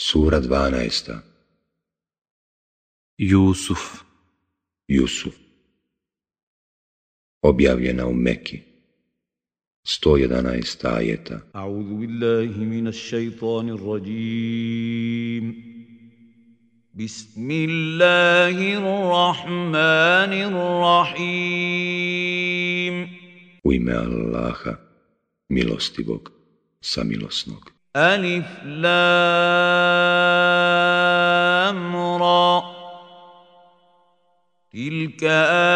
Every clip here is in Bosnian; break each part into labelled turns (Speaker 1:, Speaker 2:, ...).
Speaker 1: Sura 12.
Speaker 2: Jusuf
Speaker 1: Jusuf Objavljena u Meki 111. ajeta
Speaker 3: A'udhu billahi minas shaitanir rajim Bismillahirrahmanirrahim
Speaker 1: U ime Allaha, milostivog, samilosnog.
Speaker 3: ألف لام را تلك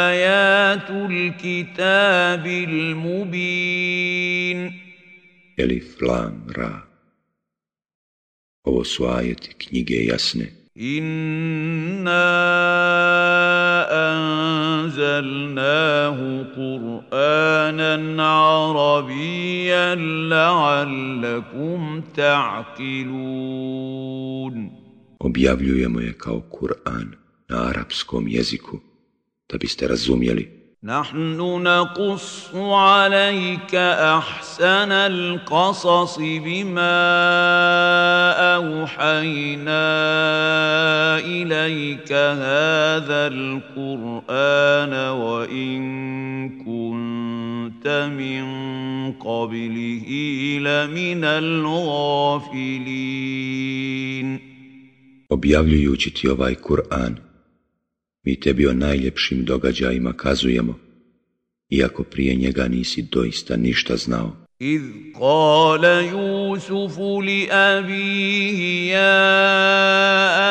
Speaker 3: آيات الكتاب المبين
Speaker 1: Elif, Lam, Ra. Ovo su ajeti knjige jasne.
Speaker 3: إنا أنزلناه قرآنا عربيا لعلكم تعقلون
Speaker 1: Objavljujemo je kao Kur'an na arapskom jeziku, da biste razumjeli.
Speaker 3: نحن نقص عليك أحسن القصص بما أوحينا إليك هذا القرآن وإن كنت من قبله لمن الغافلين.
Speaker 1: Objavljujući ti ovaj Kur'an, mi tebi o najljepšim događajima kazujemo, iako prije njega nisi doista ništa znao.
Speaker 3: إذ قال يوسف لأبيه يا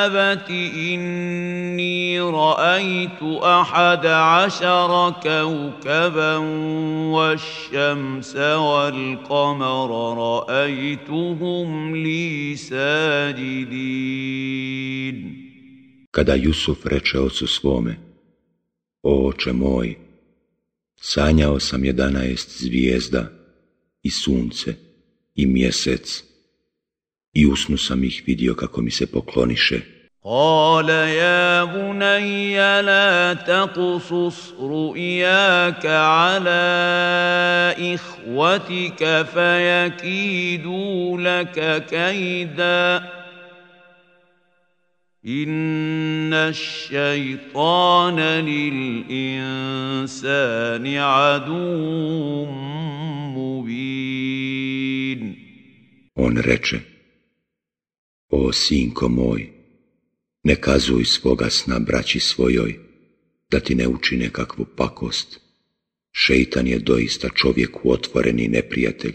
Speaker 3: أبت إني رأيت أحد عشر كوكبا والشمس والقمر رأيتهم لي ساجدين
Speaker 1: Kada Jusuf reče ocu svome, O oče moj, sanjao sam jedanaest zvijezda i sunce i mjesec i usnu sam ih vidio kako mi se pokloniše.
Speaker 3: قال يا بني لا تقصص رؤياك على إخوتك فيكيدوا لك كيدا إن الشيطان للإنسان عدو مبين
Speaker 1: On reče, O sinko moj, ne kazuj svoga sna braći svojoj, da ti ne učine kakvu pakost. Šeitan je doista čovjeku otvoreni neprijatelj.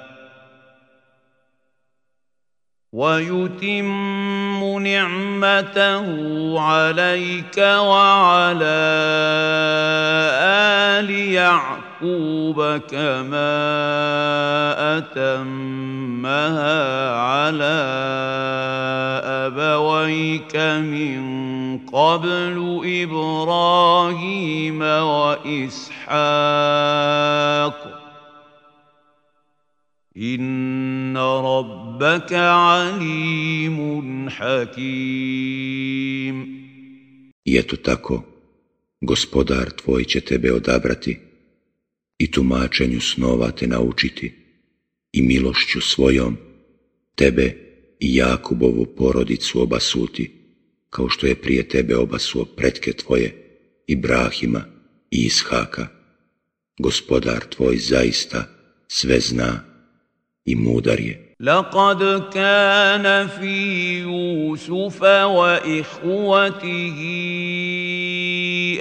Speaker 3: ويتم نعمته عليك وعلى آل يعقوب كما أتمها على أبويك من قبل إبراهيم وإسحاق. Inna rabbaka alimun hakim.
Speaker 1: I eto tako, gospodar tvoj će tebe odabrati i tumačenju snova te naučiti i milošću svojom tebe i Jakubovu porodicu obasuti, kao što je prije tebe obasuo pretke tvoje, Ibrahima i Ishaka. Gospodar tvoj zaista sve zna i mudar je.
Speaker 3: لقد كان في يوسف وإخوته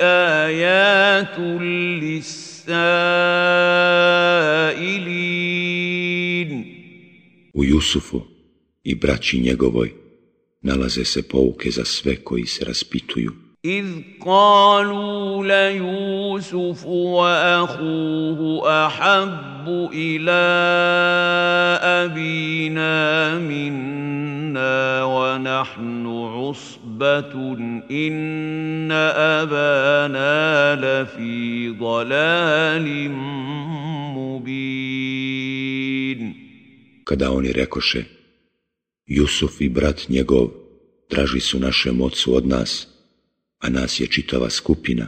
Speaker 3: آيات للسائلين
Speaker 1: U Jusufu i braći njegovoj nalaze se pouke za sve koji se raspituju.
Speaker 3: إذ قالوا ليوسف وأخوه أحب إلى أبينا منا ونحن عصبة إن أبانا لفي ضلال مبين.
Speaker 1: Kada oni rekoše, Jusuf i brat njegov draži su našem ocu od nas, a nas je čitava skupina.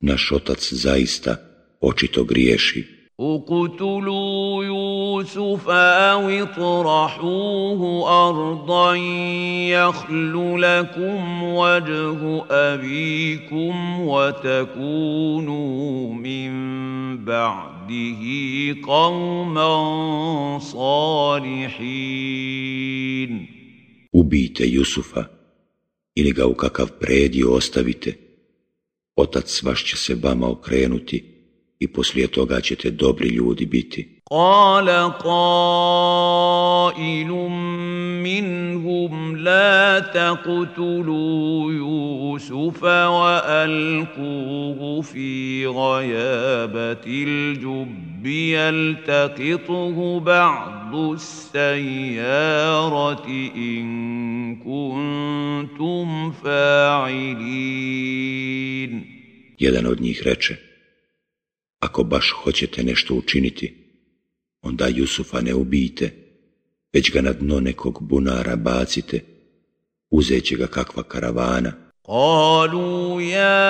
Speaker 1: Naš otac zaista očito griješi.
Speaker 3: اقتلوا يوسف أو اطرحوه أرضا يخل لكم وجه أبيكم وتكونوا من بعده قوما صالحين
Speaker 1: Ubijte Jusufa ili ga u kakav predio ostavite. Otac vaš će se vama okrenuti i poslije toga ćete dobri ljudi biti.
Speaker 3: قال قائل منهم لا تقتلوا يوسف وألقوه في غيابة الجب يلتقطه بعض السيارة إن كنتم فاعلين.
Speaker 1: Jedan od njih reče, ako baš hoćete nešto učiniti, onda Jusufa ne ubijte, već ga na dno nekog bunara bacite, uzeće ga kakva karavana.
Speaker 3: Kalu ja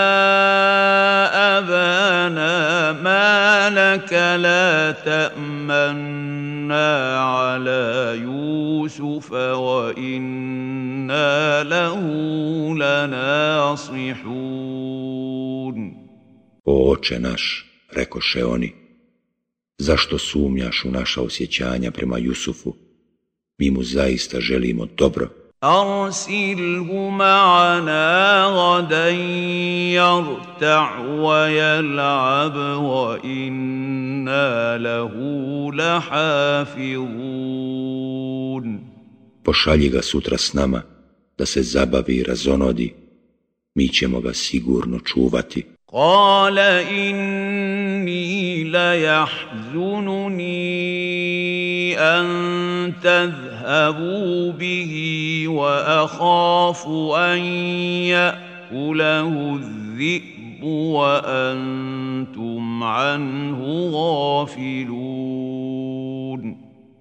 Speaker 3: abana ma laka la ta'manna ala Jusufa wa inna lahu lanasihun.
Speaker 1: O oče naš, rekoše oni, zašto sumnjaš u naša osjećanja prema Jusufu? Mi mu zaista želimo dobro.
Speaker 3: أرسله معنا غدا يرتع ويلعب وإنا له لحافظون
Speaker 1: Pošalji ga sutra s nama, da se zabavi i razonodi. Mi ćemo ga sigurno čuvati.
Speaker 3: قال إني ليحزنني أن تذهبوا به وأخاف أن يأكله الذئب وأنتم عنه غافلون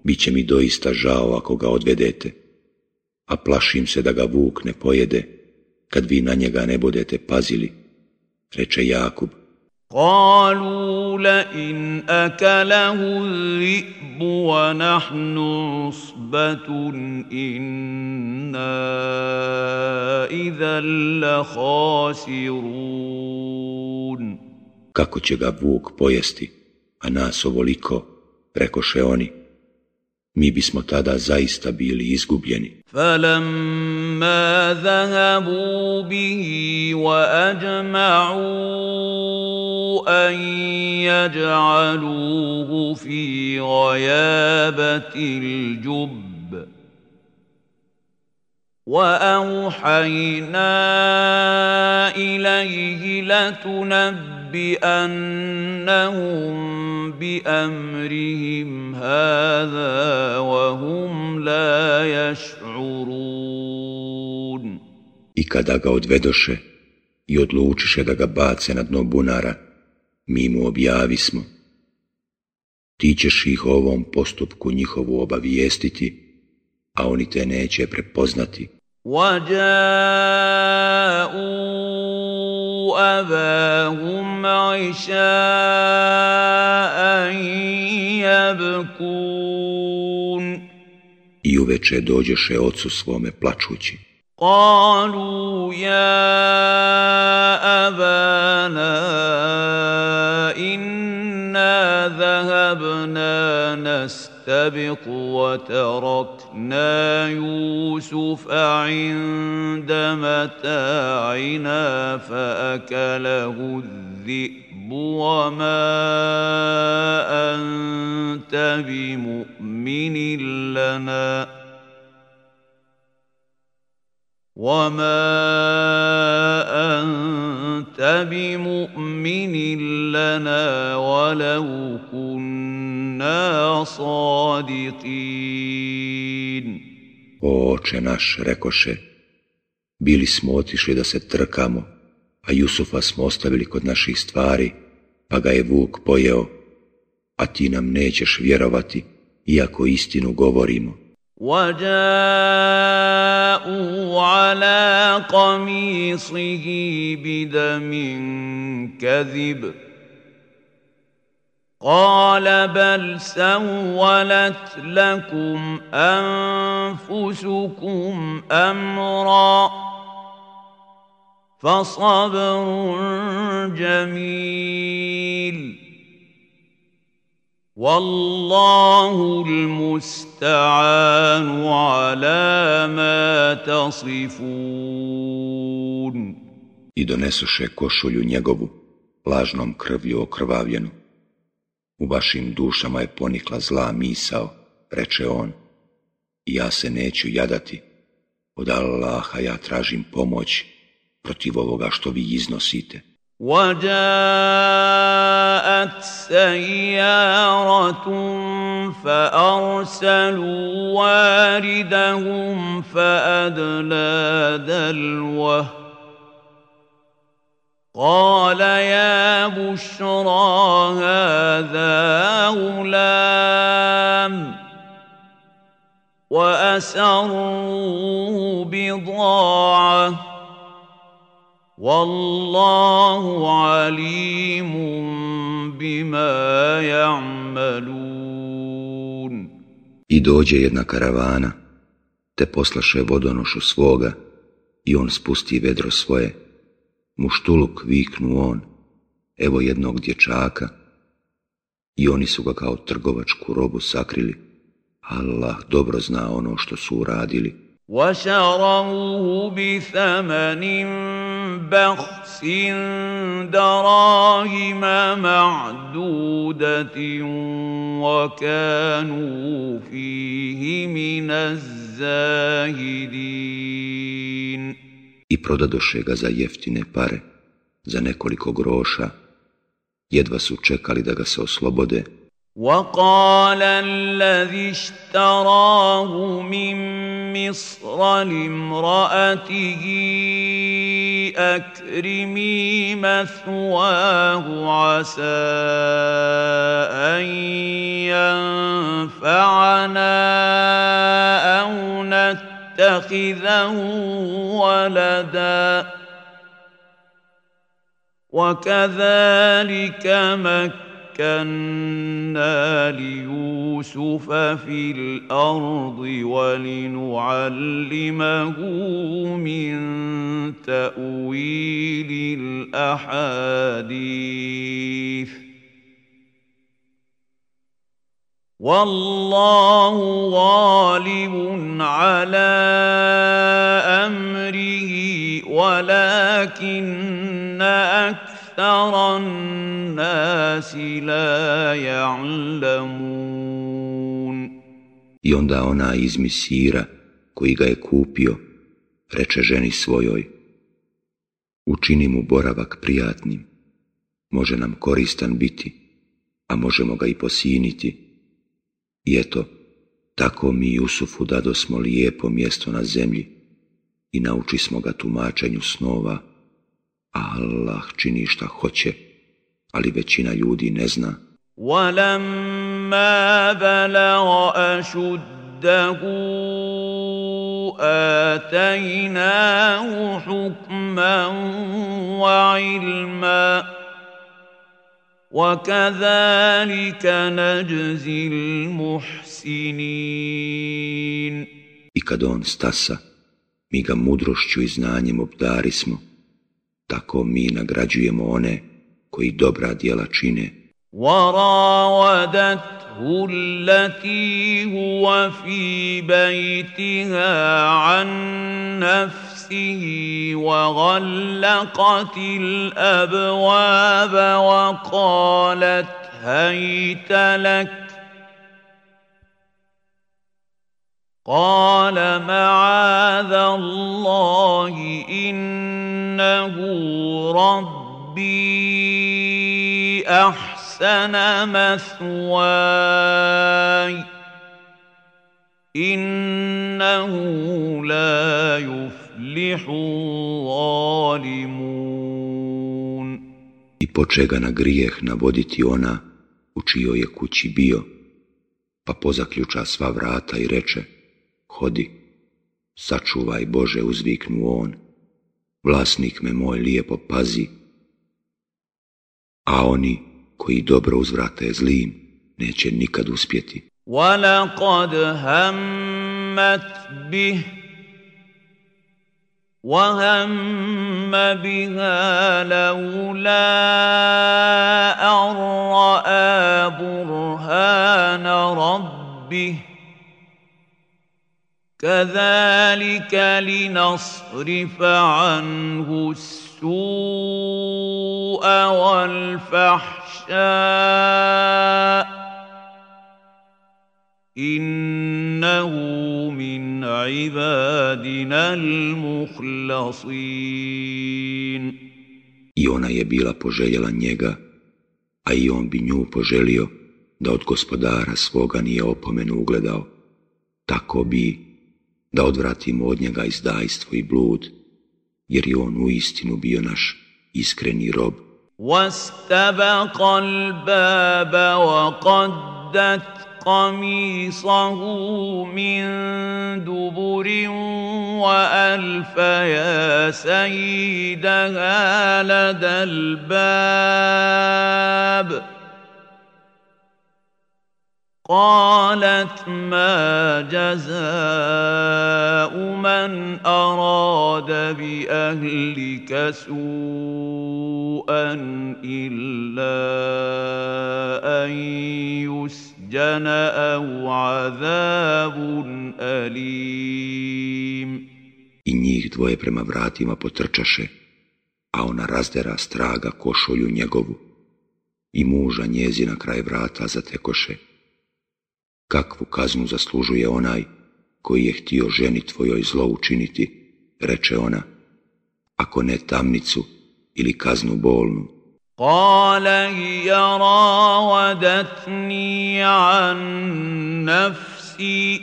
Speaker 1: Biće mi doista žao ako ga odvedete, a plašim se da ga vuk ne pojede, kad vi na njega ne budete pazili, reče Jakub.
Speaker 3: قالوا لئن أكله الذئب ونحن عصبة إنا إذا لخاسرون
Speaker 1: Kako će ga vuk pojesti, a nas ovoliko, rekoše oni, mi bismo tada zaista bili izgubljeni.
Speaker 3: فلما ذهبوا به وأجمعوا أن يجعلوه في غيابة الجب وأوحينا إليه لتنبئنهم بأمرهم هذا وهم لا يشعرون
Speaker 1: I kada ga odvedoše i odlučiše da ga bace na dno bunara, mi mu objavismo. Ti ćeš ih o ovom postupku njihovu obavijestiti, a oni te neće prepoznati.
Speaker 3: وجاءوا أباهم عشاء يبكون
Speaker 1: I uveče dođeše ocu svome plačući.
Speaker 3: قالوا يا أبانا إنا ذهبنا نستبق وتركنا يوسف عند متاعنا فأكله الذئب وما أنت بمؤمن لنا وما أنت بمؤمن لنا ولو كنا صادقين
Speaker 1: O oče naš, rekoše, bili smo otišli da se trkamo, a Jusufa smo ostavili kod naših stvari, pa ga je Vuk pojeo, a ti nam nećeš vjerovati, iako istinu govorimo.
Speaker 3: وجاءوا على قميصه بدم كذب قال بل سولت لكم أنفسكم أمرا فصبر جميل والله المستعان على ما تصفون
Speaker 1: I donesuše košulju njegovu, lažnom krvju okrvavljenu. U vašim dušama je ponikla zla misao, reče on, i ja se neću jadati, od Allaha ja tražim pomoć protiv ovoga što vi iznosite.
Speaker 3: وجاءت سيارة فأرسلوا واردهم فأدلى دلوه قال يا بشرى هذا غلام وأسروا بضاعه Wallahu alimun bima ya'malun
Speaker 1: I dođe jedna karavana, te poslaše vodonošu svoga, i on spusti vedro svoje. Muštuluk viknu on, evo jednog dječaka, i oni su ga kao trgovačku robu sakrili. Allah dobro zna ono što su uradili.
Speaker 3: وشروه بثمن بخس دراهم معدودة وكانوا فيه من الزاهدين
Speaker 1: I prodadoše ga za jeftine pare, za nekoliko groša, jedva su čekali da ga se oslobode,
Speaker 3: وقال الذي اشتراه من مصر لامرأته أكرمي مثواه عسى أن ينفعنا أو نتخذه ولدا وكذلك مكنا ليوسف في الأرض ولنعلمه من تاويل الاحاديث والله غالب على امره ولكن اكثر أكثر الناس لا يعلمون
Speaker 1: I onda ona iz Misira, koji ga je kupio, reče ženi svojoj, učini mu boravak prijatnim, može nam koristan biti, a možemo ga i posiniti. I eto, tako mi Jusufu dado smo lijepo mjesto na zemlji i nauči smo ga tumačenju snova, Allah čini šta hoće, ali većina ljudi ne zna.
Speaker 3: وَلَمَّا بَلَغَ أَشُدَّهُ آتَيْنَاهُ حُكْمًا وَعِلْمًا وَكَذَلِكَ نَجْزِي الْمُحْسِنِينَ
Speaker 1: I kad on stasa, mi ga mudrošću i znanjem obdarismo, tako mi nagrađujemo one koji dobra djela čine.
Speaker 3: وراودته التي هو في بيتها عن نفسه وغلقت الأبواب وقالت هيت لك. قال معاذ الله إنه ربي أحسن مثواي. إنه لا يفلح الظالمون
Speaker 1: I poče ga na grijeh navoditi ona u čijoj je kući bio, pa pozaključa sva vrata i reče, hodi, sačuvaj Bože, uzviknu on, vlasnik me moj lijepo pazi, a oni koji dobro uzvrate zlim, neće nikad uspjeti.
Speaker 3: وَلَقَدْ هَمَّتْ بِهِ وَهَمَّ بِهَا لَوْلَا أَن رَّأَىٰ بُرْهَانَ رَبِّهِ كَذَٰلِكَ لِنَصْرِفَ عَنْهُ السُّوءَ وَالْفَحْشَاءَ إِنَّهُ مِنْ عِبَادِنَا الْمُخْلَصِينَ
Speaker 1: I ona je bila poželjela njega, a i on bi nju poželio da od gospodara svoga nije opomenu ugledao. Tako bi da odvratimo od njega izdajstvo i blud, jer je on u istinu bio naš iskreni rob.
Speaker 3: واستبق الباب وقدت قميصه من دبر وألف يا سيدها لدى الباب. قالت ما جزاء من أراد بأهلك سوءا إلا أن يسجن أو عذاب أليم
Speaker 1: I njih dvoje prema vratima potrčaše, a ona razdera straga košulju njegovu i muža njezina kraj vrata zatekoše. kakvu kaznu zaslužuje onaj koji je htio ženi tvojoj zlo učiniti, reče ona, ako ne tamnicu ili kaznu bolnu.
Speaker 3: قال هي راودتني عن نفسي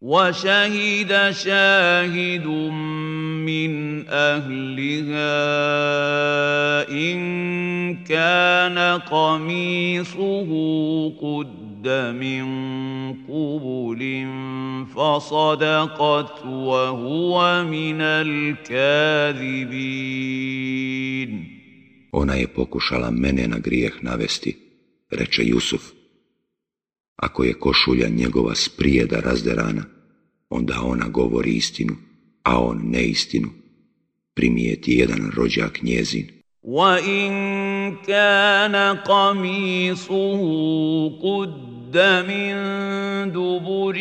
Speaker 3: وشهد شاهد من أهلها إن كان قميصه قد من قبل فصدقت وهو من الكاذبين
Speaker 1: Ona je pokušala mene na grijeh navesti, reče Jusuf. Ako je košulja njegova sprijeda razderana, onda ona govori istinu, a on neistinu, primijeti jedan rođak njezin.
Speaker 3: وَإِن كَانَ قَمِيصُهُ قُدَّ مِن دُبُرٍ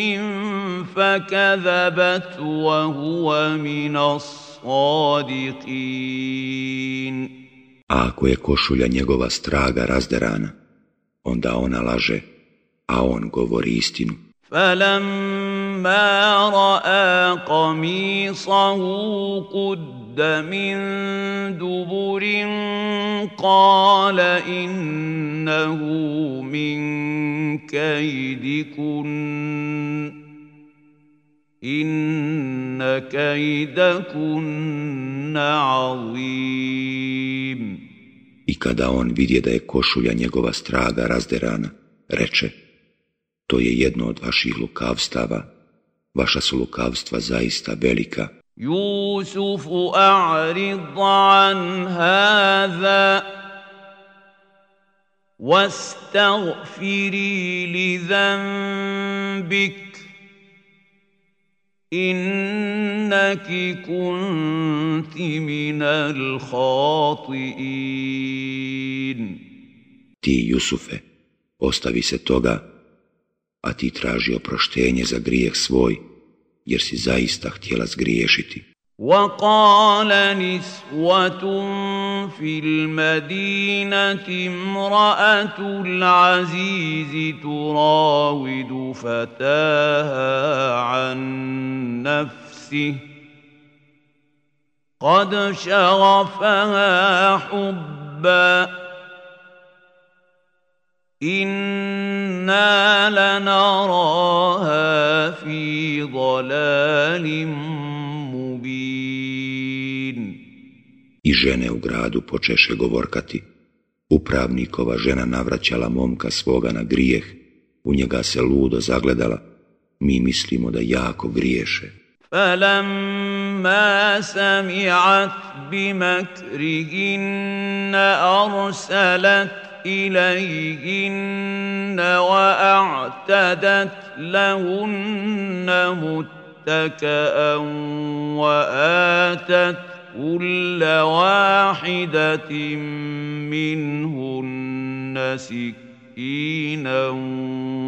Speaker 3: فَكَذَبَتْ وَهُوَ مِنَ الصَّادِقِينَ
Speaker 1: A ako je košulja njegova straga razderana, onda ona laže, a on govori istinu.
Speaker 3: فلما راى قميصه قد من دبر قال انه من كيدكن ان كيدكن عظيم
Speaker 1: I kada on vidje da je košulja njegova straga razderana, reče, to je jedno od vaših lukavstava, vaša su lukavstva zaista velika.
Speaker 3: يوسف أعرض عن هذا واستغفري لذنبك إنك كنت من الخاطئين
Speaker 1: Ti, Jusufe, ostavi se toga, a ti traži oproštenje za grijeh svoj, jer si zaista htjela zgriješiti.
Speaker 3: وقال نسوة في المدينة امرأة العزيز تراود فتاها عن نفسه قد شغفها حبا إنا لنراها في ضلال
Speaker 1: I žene u gradu počeše govorkati. Upravnikova žena navraćala momka svoga na grijeh, u njega se ludo zagledala. Mi mislimo da jako griješe.
Speaker 3: فلما سمعت بمكرهن أرسلت إليهن وأعتدت لهن متكأ وآتت كل واحدة منهن سكينا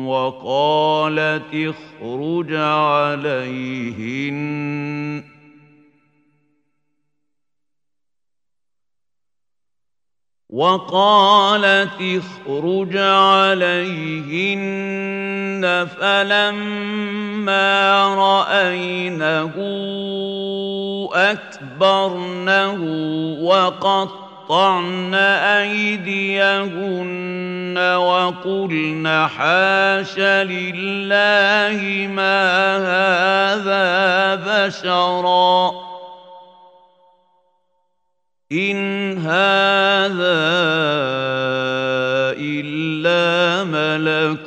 Speaker 3: وقالت اخرج عليهن. وقالت اخرج عليهن فلما رأينه أكبرنه وقطعن أيديهن وقلن حاش لله ما هذا بشرا إن هذا إلا ملك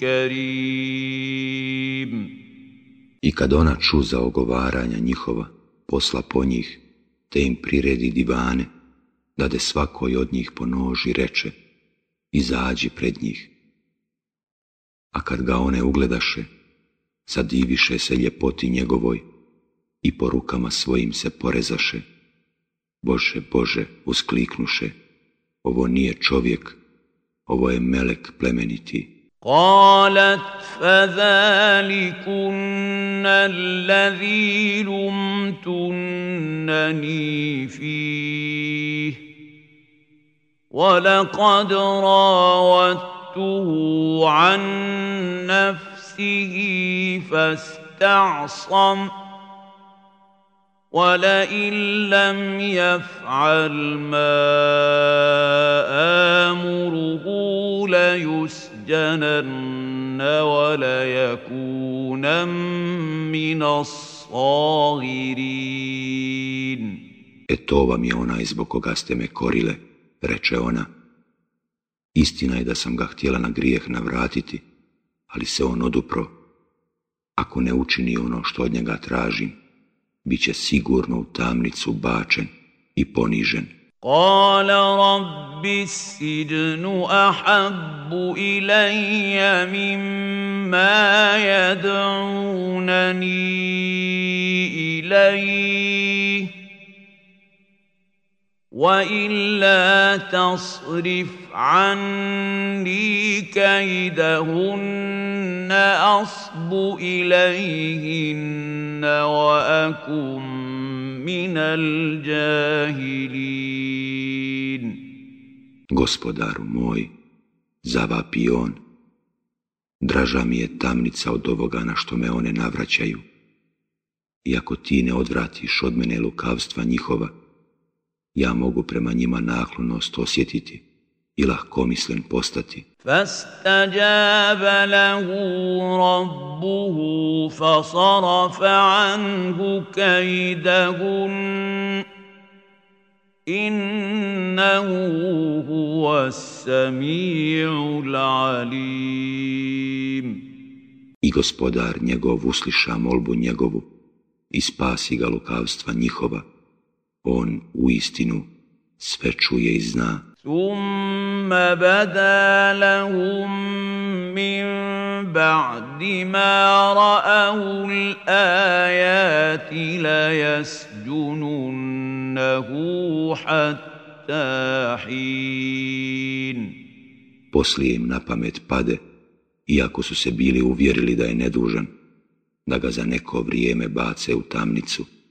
Speaker 3: كريم
Speaker 1: I kad ona čuza ogovaranja njihova, posla po njih, te im priredi divane, dade svakoj od njih po noži reče, izađi pred njih. A kad ga one ugledaše, zadiviše se ljepoti njegovoj i po rukama svojim se porezaše. Bože, Bože, uskliknuše, ovo nije čovjek, ovo je melek plemeniti.
Speaker 3: قالت فذلكن الذي لمتنني فيه ولقد راودته عن نفسه فاستعصم ولئن لم يفعل ما آمره ليسجنن وليكون من الصاغرين
Speaker 1: E to vam je onaj zbog koga ste me korile, reče ona. Istina je da sam ga htjela na grijeh navratiti, ali se on odupro. Ako ne učini ono što od njega tražim, Bit će sigurno u tamnicu bačen i ponižen.
Speaker 3: قال رب السجن أحب إلي مما يدعونني إليه والا تصرف عني كيدهن اصب اليهن واكن من الجاهلين
Speaker 1: Gospodaru moj, zavapi on, draža mi je tamnica od ovoga na što me one navraćaju. I ako ti ne odvratiš od mene lukavstva njihova, ja mogu prema njima naklonost osjetiti i lahkomislen postati.
Speaker 3: فاستجاب له ربه فصرف عنه كيدهن إنه هو السميع العليم
Speaker 1: I gospodar njegov usliša molbu njegovu i spasi ga lukavstva njihova, on u istinu sve čuje i zna.
Speaker 3: Thumma bada lahum min ba'di ma ra'ahu l-ajati la jasđununnahu hatta hin.
Speaker 1: Poslije im na pamet pade, iako su se bili uvjerili da je nedužan, da ga za neko vrijeme bace u tamnicu,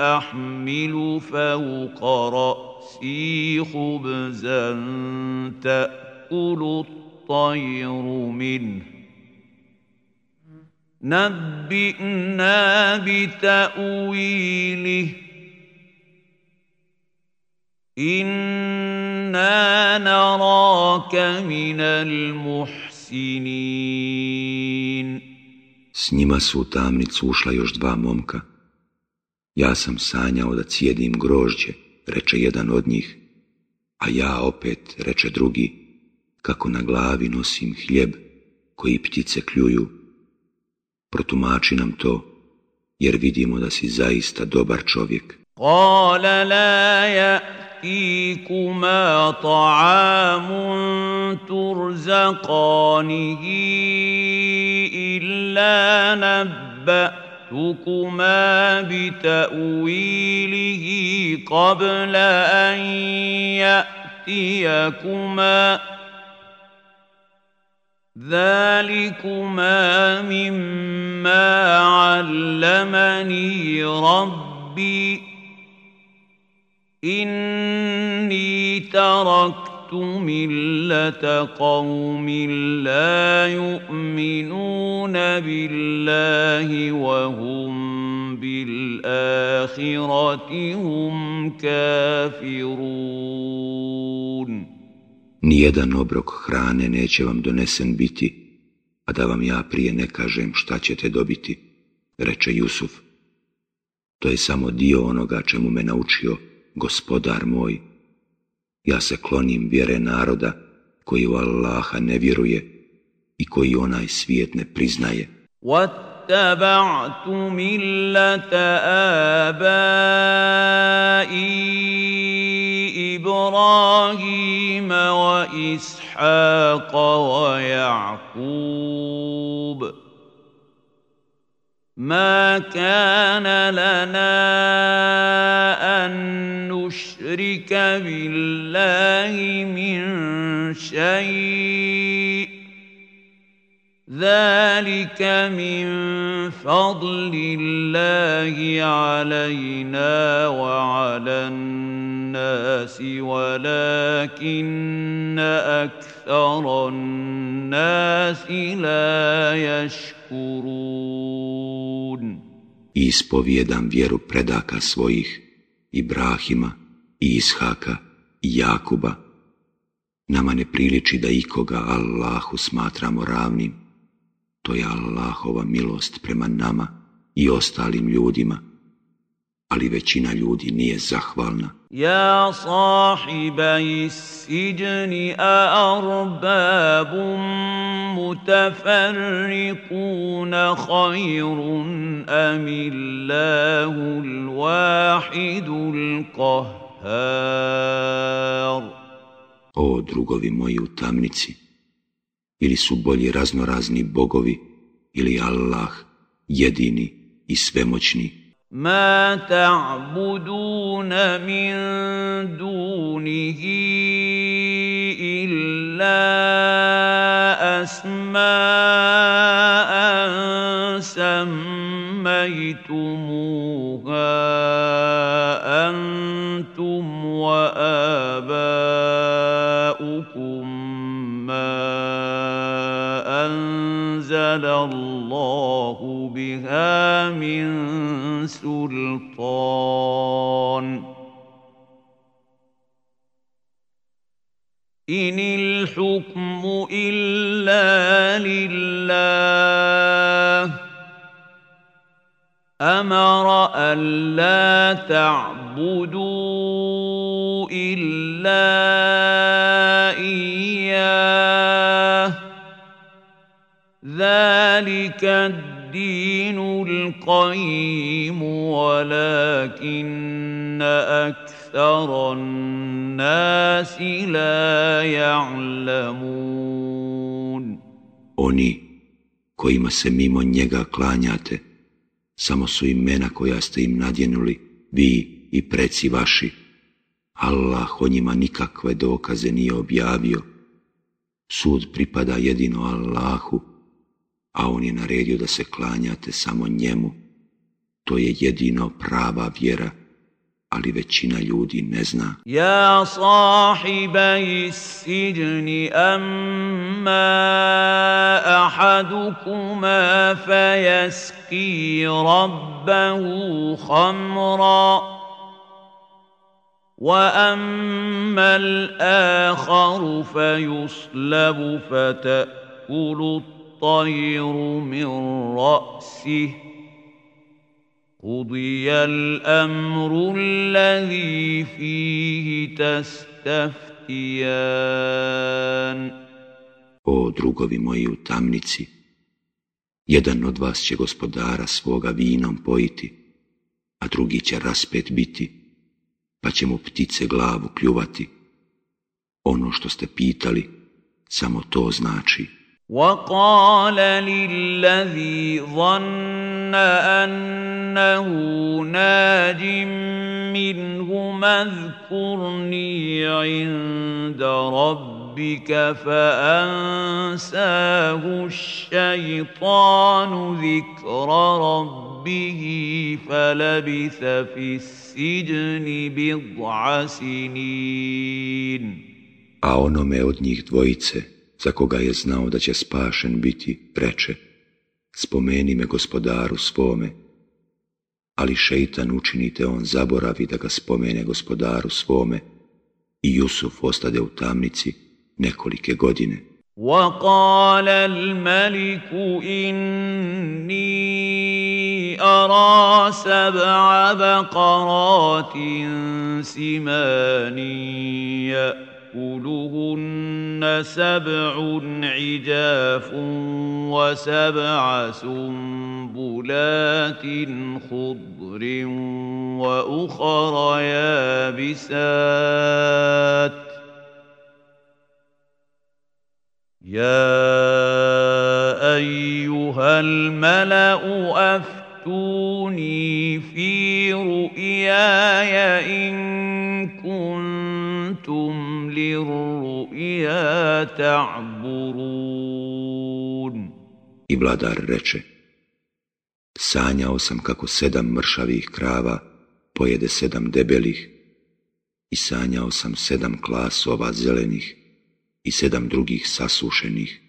Speaker 3: أحمل فوق رأسي خبزا تأكل الطير منه. نبئنا بتأويله. إنا نراك من المحسنين.
Speaker 1: S njima su u tamnicu ušla još dva momka. Ja sam sanjao da cijedim grožđe, reče jedan od njih, a ja opet, reče drugi, kako na glavi nosim hljeb koji ptice kljuju. Protumači nam to, jer vidimo da si zaista dobar čovjek.
Speaker 3: قال لا يأتيكما طعام ترزقانه إلا نبأتكما بتأويله قبل أن يأتيكما ذلكما مما علمني ربي إني تركت ملة قوم لا يؤمنون بالله وهم بالآخرة هم كافرون
Speaker 1: Nijedan obrok hrane neće vam donesen biti, a da vam ja prije ne kažem šta ćete dobiti, reče Jusuf. To je samo dio onoga čemu me naučio gospodar moj. Ja se klonim vjere naroda koji u Allaha ne vjeruje i koji onaj svijet ne priznaje.
Speaker 3: واتبعت ملة آبائي إبراهيم وإسحاق ويعقوب ما كان لنا أن نشرك بالله من شيء ذلك من فضل الله علينا وعلى الناس ولكن أكثر الناس لا يشكرون
Speaker 1: I ispovijedam vjeru predaka svojih, Ibrahima i Ishaka i Jakuba. Nama ne priliči da ikoga Allahu smatramo ravnim, To je Allahova milost prema nama i ostalim ljudima, ali većina ljudi nije zahvalna.
Speaker 3: Ja sahibai siđni a arbabum mutafarriquna khayrun amillahu l-wahidul qahhar.
Speaker 1: O drugovi moji u tamnici, ili su bolji raznorazni bogovi ili Allah jedini i svemoćni
Speaker 3: ما تعبدون من دونه إلا أسماء سميتموها أنتم وآباؤكم أنزل الله بها من سلطان إن الحكم إلا لله أمر ألا تعبدوا إلا إياه ذلك الدين الدين القيم ولكن أكثر الناس لا يعلمون
Speaker 1: Oni kojima se mimo njega klanjate, samo su imena koja ste im nadjenuli, vi i preci vaši. Allah o njima nikakve dokaze nije objavio. Sud pripada jedino Allahu, A on je naredio da se klanjate samo njemu. To je jedino prava vjera, ali većina ljudi ne zna.
Speaker 3: يا صاحبي السجن أما أحدكما فيسقي ربه خمرا وأما الآخر فيصلب فتأكل الطير من رأسه قضي الأمر الذي فيه تستفتيان
Speaker 1: O drugovi moji u tamnici, jedan od vas će gospodara svoga vinom pojiti, a drugi će raspet biti, pa će mu ptice glavu kljuvati. Ono što ste pitali, samo to znači.
Speaker 3: وقال للذي ظن أنه ناج منهما اذكرني عند ربك فأنساه الشيطان ذكر ربه فلبث في السجن بضع سنين.
Speaker 1: A onome od njih dvojice, za koga je znao da će spašen biti, preče, spomeni me gospodaru svome, ali šeitan učinite on zaboravi da ga spomene gospodaru svome i Jusuf ostade u tamnici nekolike godine.
Speaker 3: وقال الملك إني أرى سبع بقرات سمان يأكلهن سبع عجاف وسبع سنبلات خضر وأخر يابسات. يا أيها الملأ أفتوني في رؤياي إن كنتم للرؤيا تعبرون
Speaker 1: I vladar reče, sanjao sam kako sedam mršavih krava pojede sedam debelih i sanjao sam sedam klasova zelenih i sedam drugih sasušenih.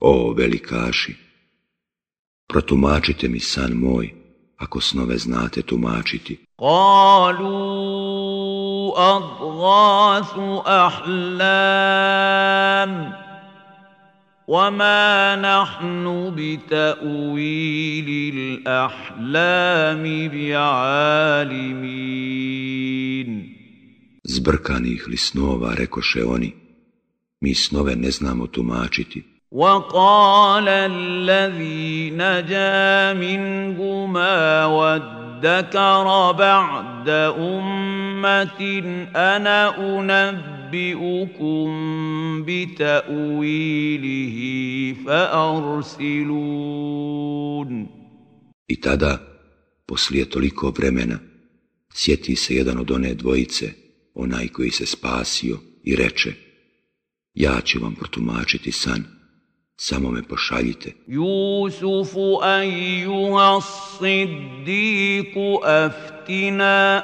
Speaker 1: O, velikaši, protumačite mi san moj, ako snove znate tumačiti.
Speaker 3: قالوا أضغاث أحلام وما نحن بتأويل الأحلام بعالمين
Speaker 1: Zbrkanih li snova, rekoše oni, mi snove ne znamo tumačiti.
Speaker 3: وقال الذي نجا منهما وادكر بعد أمة أنا أنبئكم بتأويله فأرسلون
Speaker 1: I tada, poslije toliko vremena, sjeti se jedan od one dvojice, onaj koji se spasio, i reče, ja ću vam protumačiti san, samo me pošaljite.
Speaker 3: يوسف أيها الصديق أفتنا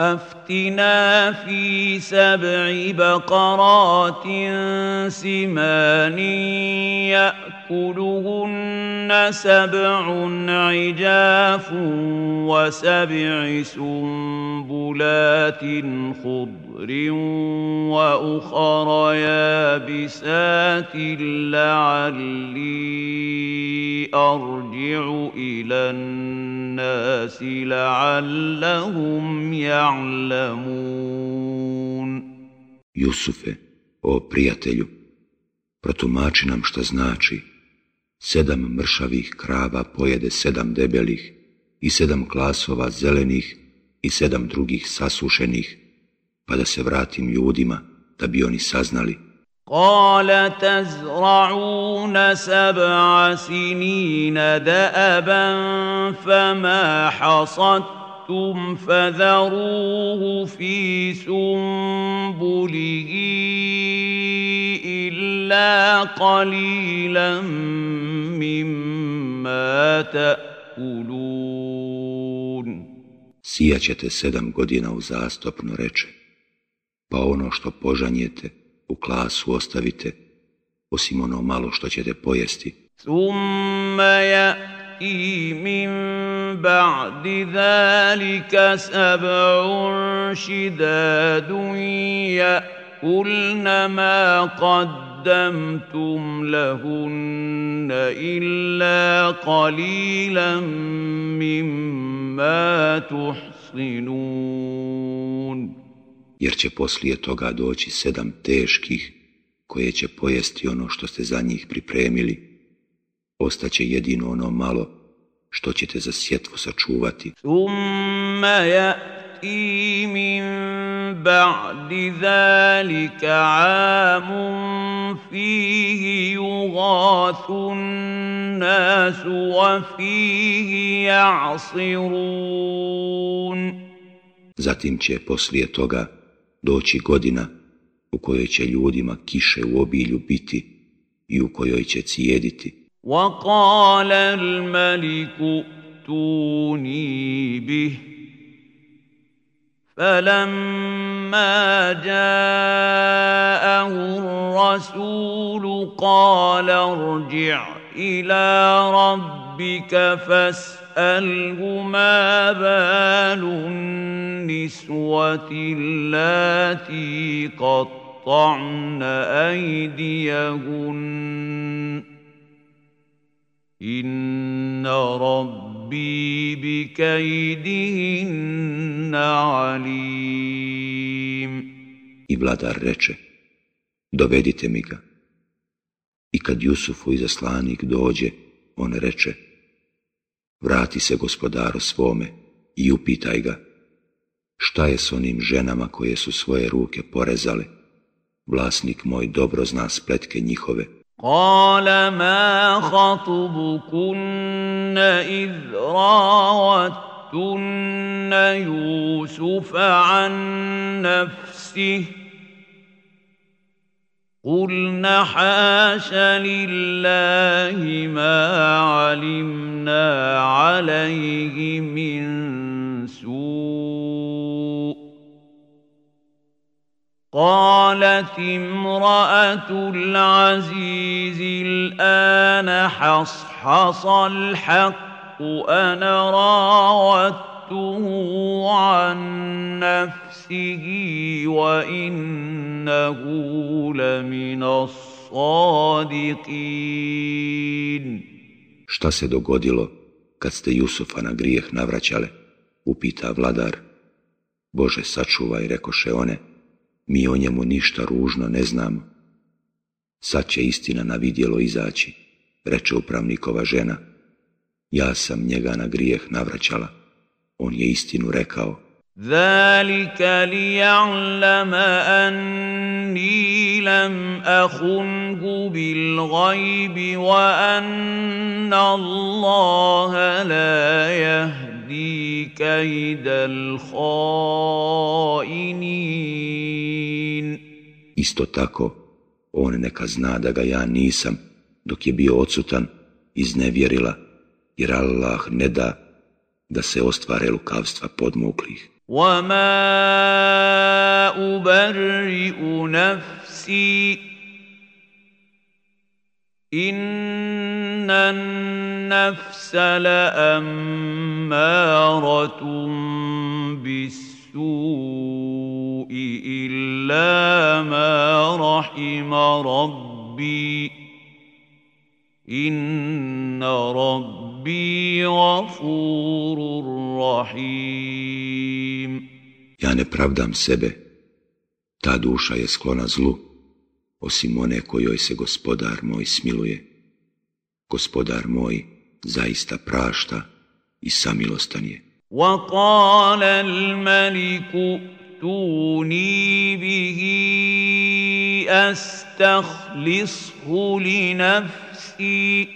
Speaker 3: أفتنا في سبع بقرات سمان يأكلهن سبع عجاف وسبع سنبلات خضر وأخر يابسات لعلي أرجع إلى الناس لعلهم يعلمون
Speaker 1: Jusufe, o prijatelju, protumači nam šta znači, Sedam mršavih krava pojede sedam debelih i sedam klasova zelenih i sedam drugih sasušenih, pa da se vratim ljudima, da bi oni saznali.
Speaker 3: Kale tazra'una seba'a sinina da'aban, fama hasattum, fadaruhu fi sumbulihi illa qalilan mimma ta'kulun.
Speaker 1: Sijaćete sedam godina uzastopno reče. pa ono što požanjete u klasu ostavite, osim ono malo što ćete pojesti.
Speaker 3: Summa ba'di من sab'un šidadun ja kulna ma kad قدمتم لهن إلا قليلا مما تحصنون
Speaker 1: jer će poslije toga doći sedam teških, koje će pojesti ono što ste za njih pripremili, ostaće jedino ono malo što ćete za sjetvo sačuvati.
Speaker 3: Thumma ya'ti min ba'di zalika amun fihi yughathu nasu wa fihi ja'sirun.
Speaker 1: Zatim će poslije toga doći godina u kojoj će ljudima kiše u obilju biti i u kojoj će cijediti.
Speaker 3: وَقَالَ الْمَلِكُ تُونِي بِهِ فَلَمَّا جَاءَهُ الرَّسُولُ قَالَ ارْجِعْ إِلَى رَبِّكَ فَاسْأَلْهُ مَا بَالُ النسوة اللاتي قطعن أيديهن إن ربي بكيدهن عليم
Speaker 1: I vladar reče, dovedite mi ga. I kad Jusufu izaslanik dođe, on reče, vrati se gospodaru svome i upitaj ga, Šta je s onim ženama koje su svoje ruke porezale? Vlasnik moj dobro zna spletke njihove.
Speaker 3: Kale ma khatubukunna iz rawattunna Jusufa an nafsih قلنا حاش لله ما علمنا عليه من سوء قالت امرأة العزيز الآن حصحص الحق أنا راودته عن نفسه وإنه لمن الصادقين
Speaker 1: Šta se dogodilo kad ste Jusufa na grijeh navraćale? upita vladar. Bože, sačuvaj, rekoše one, mi o njemu ništa ružno ne znamo. Sad će istina na vidjelo izaći, reče upravnikova žena. Ja sam njega na grijeh navraćala. On je istinu rekao.
Speaker 3: Zalika li ja'lama anni lam ahungu bil gajbi wa anna Allaha la jahdi kajdal hainin.
Speaker 1: Isto tako, on neka zna da ga ja nisam, dok je bio odsutan, iznevjerila, jer Allah ne da da se ostvare lukavstva podmuklih.
Speaker 3: وما أبرئ نفسي إن النفس لأمارة بالسوء إلا ما رحم ربي إن ربي غفور رحيم
Speaker 1: Ja ne pravdam sebe, ta duša je sklona zlu, osim one kojoj se gospodar moj smiluje. Gospodar moj zaista prašta i samilostan je.
Speaker 3: وقال الملك ائتوني به استخلصه لنفسي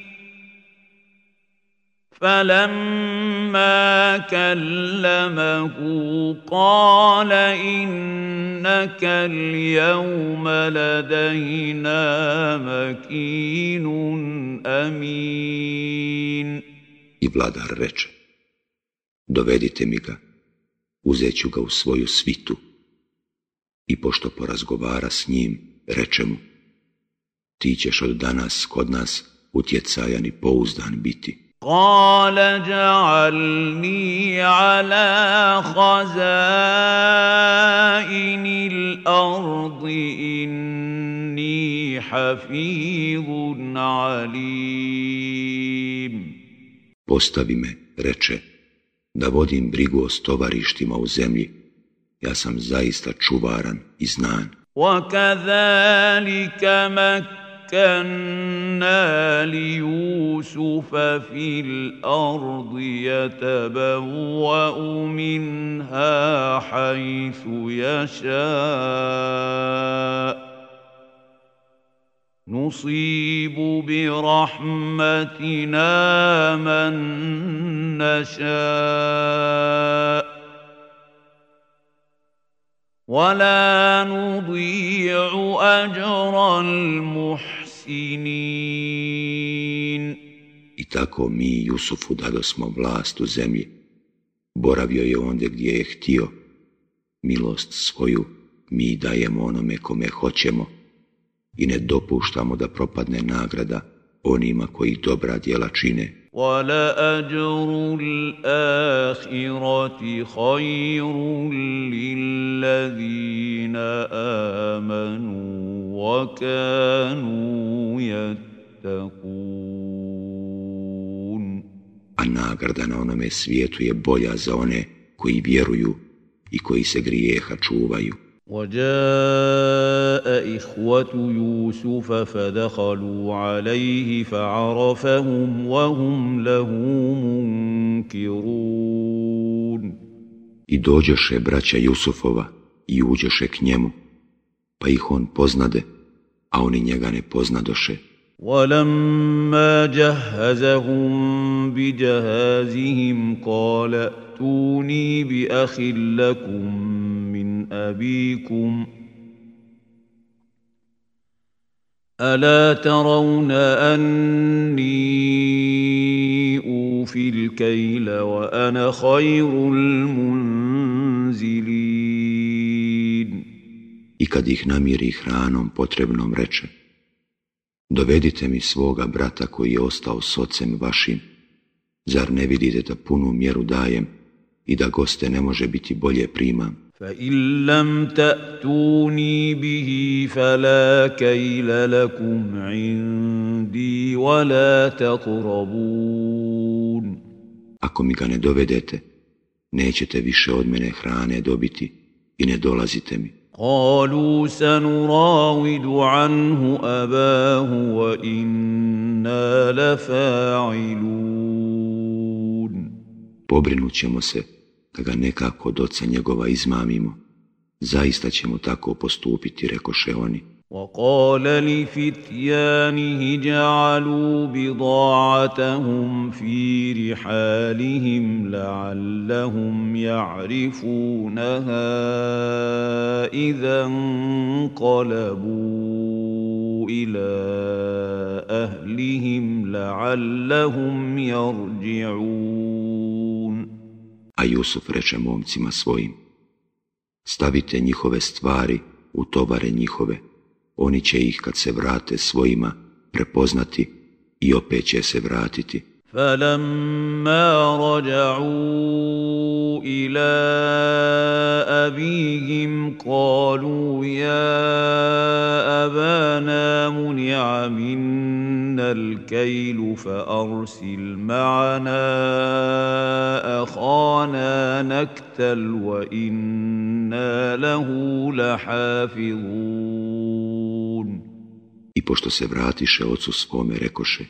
Speaker 3: فلما كلمه قال انك اليوم لدينا مكين امين
Speaker 1: I vladar reče, dovedite mi ga, uzet ću ga u svoju svitu. I pošto porazgovara s njim, reče mu, ti ćeš od danas kod nas utjecajan i pouzdan biti.
Speaker 3: قال اجعلني على خزائن الأرض اني حفيظ عليم
Speaker 1: Postavi me, reče, da vodim brigu o stovarištima u zemlji. Ja sam zaista čuvaran i znan.
Speaker 3: وكذلك مكنا ليوسف في الأرض يتبوأ منها حيث يشاء. نصيب برحمتنا من نشاء. ولا نضيع اجر المحسنين
Speaker 1: I tako mi Jusufu dadosmo vlast u zemlji. Boravio je ondje gdje je htio. Milost svoju mi dajemo onome kome hoćemo i ne dopuštamo da propadne nagrada onima koji dobra djela čine.
Speaker 3: ولأجر الآخرة خير للذين آمنوا وكانوا يتقون
Speaker 1: A nagrada na onome svijetu je bolja za one koji vjeruju i koji se grijeha čuvaju.
Speaker 3: وجاء إخوة يوسف فدخلوا عليه فعرفهم وهم له منكرون
Speaker 1: I dođoše braća Jusufova i uđoše k njemu, pa ih on poznade, a oni njega ne poznadoše.
Speaker 3: ولما جهزهم بجهازهم قال ائتوني بأخ لكم من أبيكم ألا ترون أني أوفي الكيل وأنا خير المنزلين
Speaker 1: I kad ih namiri hranom potrebnom reče, dovedite mi svoga brata koji je ostao s ocem vašim, zar ne vidite da punu mjeru dajem i da goste ne može biti bolje primam?
Speaker 3: فإن لم تأتوني به فلا كيل لكم عندي ولا تقربون
Speaker 1: Ako mi ga ne dovedete, nećete više od mene hrane dobiti i ne dolazite mi.
Speaker 3: قالوا سنراود عنه أباه وإنا لفاعلون
Speaker 1: Pobrinut ćemo se da ga nekako od oca njegova izmamimo. Zaista ćemo tako postupiti, rekoše oni.
Speaker 3: وقال لفتيانه جعلوا بضاعتهم في رحالهم لعلهم يعرفونها اذا انقلبوا إلى اهلهم لعلهم يرجعون
Speaker 1: A Jusuf reče momcima svojim, stavite njihove stvari u tovare njihove, oni će ih kad se vrate svojima prepoznati i opet će se vratiti.
Speaker 3: فلما رجعوا إلى أبيهم قالوا يا أبانا منع منا الكيل فأرسل معنا أخانا نكتل وإنا له لحافظون.
Speaker 1: I pošto se vratiše ocu svome, rekoše,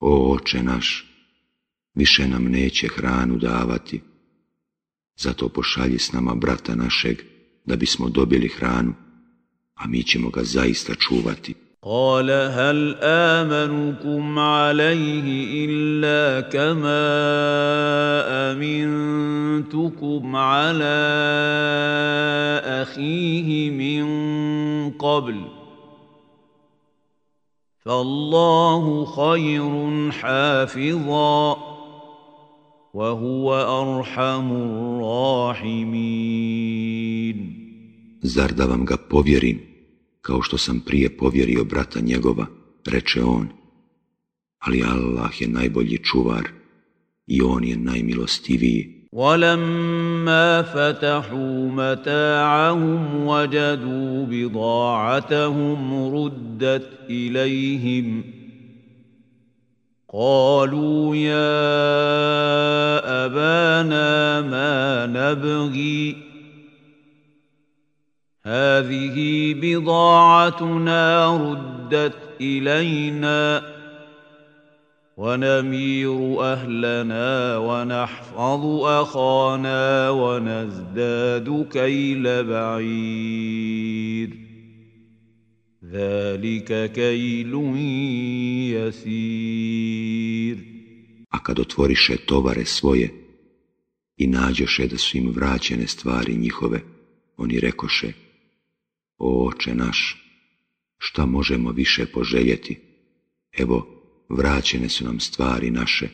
Speaker 1: O oče naš, više nam neće hranu davati, zato pošalji s nama brata našeg, da bismo dobili hranu, a mi ćemo ga zaista čuvati.
Speaker 3: قال هل آمنكم عليه إلا كما أمنتكم على أخيه من قبل فالله خير حافظا وهو أرحم الراحمين
Speaker 1: Zar da vam ga povjerim kao što sam prije povjerio brata njegova, reče on, ali Allah je najbolji čuvar i on je najmilostiviji.
Speaker 3: ولما فتحوا متاعهم وجدوا بضاعتهم ردت إليهم. قالوا يا أبانا ما نبغي؟ هذه بضاعتنا ردت إلينا. ونمير اهلنا ونحفظ اخانا ونزداد كيل بعير ذلك كيل يسير
Speaker 1: A kad otvoriše tovare svoje i nađoše da su im vraćene stvari njihove, oni rekoše, O oče naš, šta možemo više poželjeti? Evo, vraćene su nam stvari naše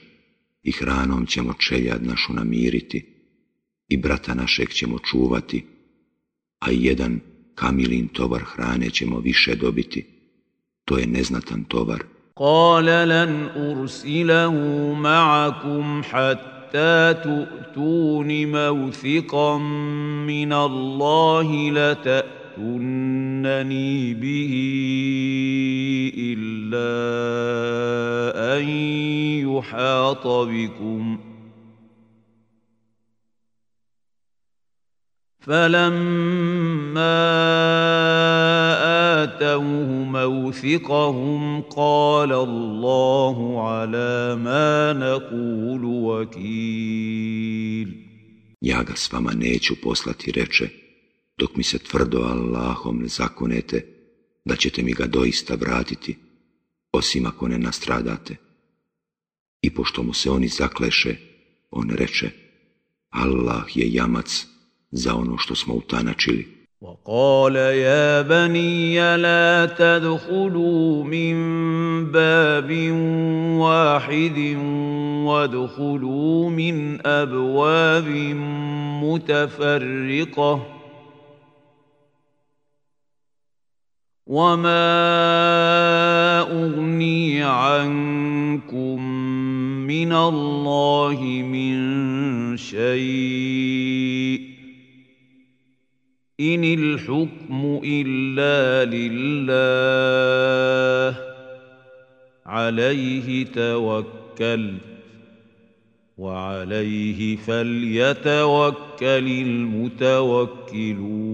Speaker 1: i hranom ćemo čeljad našu namiriti i brata našeg ćemo čuvati, a jedan kamilin tovar hrane ćemo više dobiti. To je neznatan tovar.
Speaker 3: Kale lan ursilahu ma'akum hatta tu'tuni mawthiqan min Allahi la تأتونني به إلا أن يحاط بكم فلما آتوه موثقهم قال الله على ما نقول وكيل
Speaker 1: Ja ga s vama neću poslati, reče, dok mi se tvrdo Allahom ne zakonete da ćete mi ga doista vratiti, osim ako ne nastradate. I pošto mu se oni zakleše, on reče, Allah je jamac za ono što smo utanačili.
Speaker 3: وقال يا بني لا تدخلوا من باب واحد وادخلوا من أبواب متفرقة وما اغني عنكم من الله من شيء ان الحكم الا لله عليه توكلت وعليه فليتوكل المتوكلون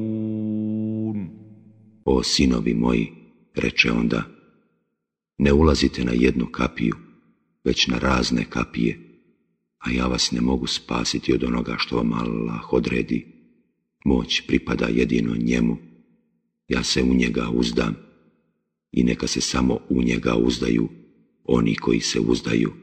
Speaker 1: O sinovi moji, reče onda, ne ulazite na jednu kapiju, već na razne kapije, a ja vas ne mogu spasiti od onoga što vam Allah odredi. Moć pripada jedino njemu, ja se u njega uzdam i neka se samo u njega uzdaju oni koji se uzdaju.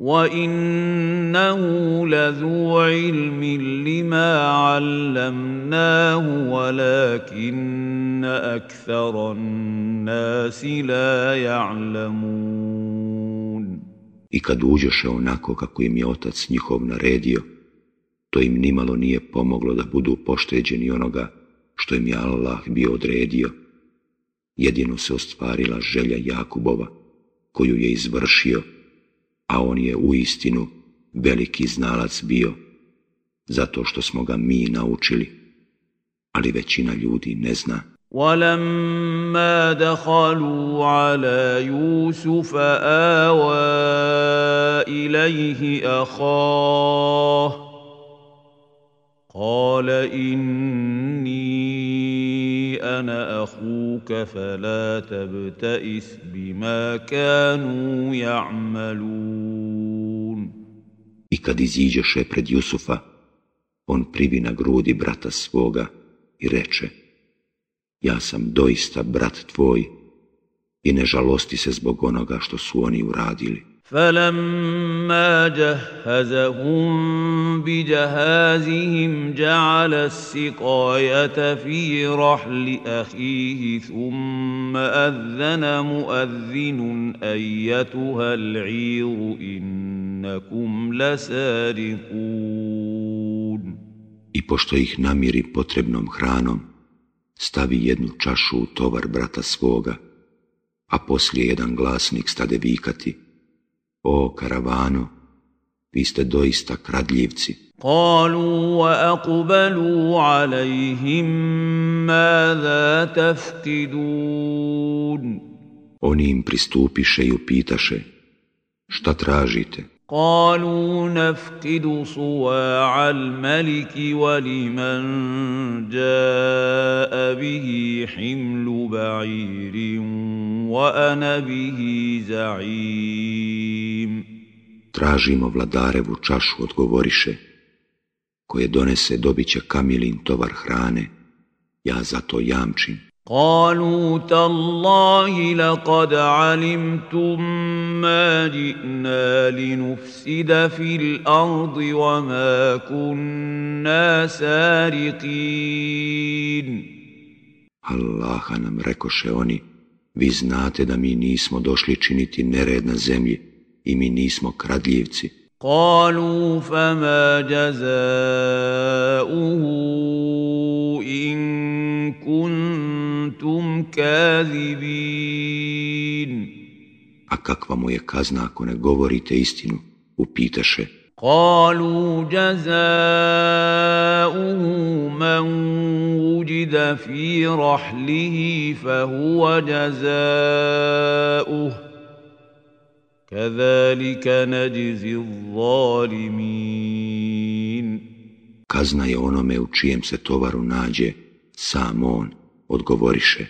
Speaker 3: وانه لذو علم لما علمناه ولكن اكثر الناس لا يعلمون
Speaker 1: I kad uđoše onako kako im je otac njihov naredio, to im nimalo nije pomoglo da budu pošteđeni onoga što im je Allah bio odredio. Jedino se ostvarila želja Jakubova, koju je izvršio a on je u istinu veliki znalac bio. zato što smo ga mi naučili, ali većina ljudi ne zna.
Speaker 3: ولما دخلوا على يوسف آوى إليه أخاه قال إني أنا أخوك فلا تبتئس بما كانوا يعملون
Speaker 1: I kad iziđeše pred Jusufa, on privi na grudi brata svoga i reče Ja sam doista brat tvoj i ne žalosti se zbog onoga što su oni uradili.
Speaker 3: فلما جهزهم بجهازهم جعل السقاية في رحل أخيه ثم أذن مؤذن أيتها العير إنكم لسارقون
Speaker 1: I pošto ih namiri potrebnom hranom, stavi jednu čašu u tovar brata svoga, a poslije jedan glasnik stade vikati, O karavano, vi ste doista kradljivci.
Speaker 3: Kalu wa aqbalu alaihim mada taftidun.
Speaker 1: Oni im pristupiše i upitaše, šta tražite?
Speaker 3: قالوا نفقد صواع الملك ولمن جاء به حمل بعير وانا به زعيم
Speaker 1: Tražimo vladarevu čašu, odgovoriše, koje donese dobit će kamilin tovar hrane, ja za to jamčim.
Speaker 3: قالوا تالله لقد علمتم ما جئنا لنفسد في الارض وما كنا سارقين
Speaker 1: Allaha nam rekoše oni, vi znate da mi nismo došli činiti nered na zemlji i mi nismo kradljivci.
Speaker 3: قالوا فما جزاؤه ان kuntum kazibin.
Speaker 1: A kakva mu je kazna ako ne govorite istinu? Upitaše.
Speaker 3: Kalu jazau man uđida fi rahlihi fa huwa jazau. Kazalika neđizi zalimin.
Speaker 1: Kazna je onome u čijem se tovaru nađe sam on. Odgovoriše.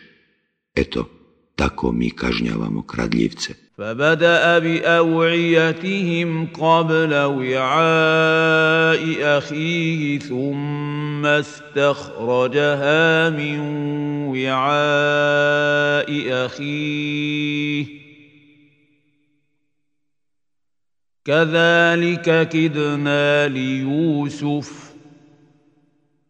Speaker 1: Eto, tako mi kažnjavamo kradljivce.
Speaker 3: فبدا باوعيتهم قبل وعاء اخيه ثم استخرجها من وعاء اخيه كذلك كدنا ليوسف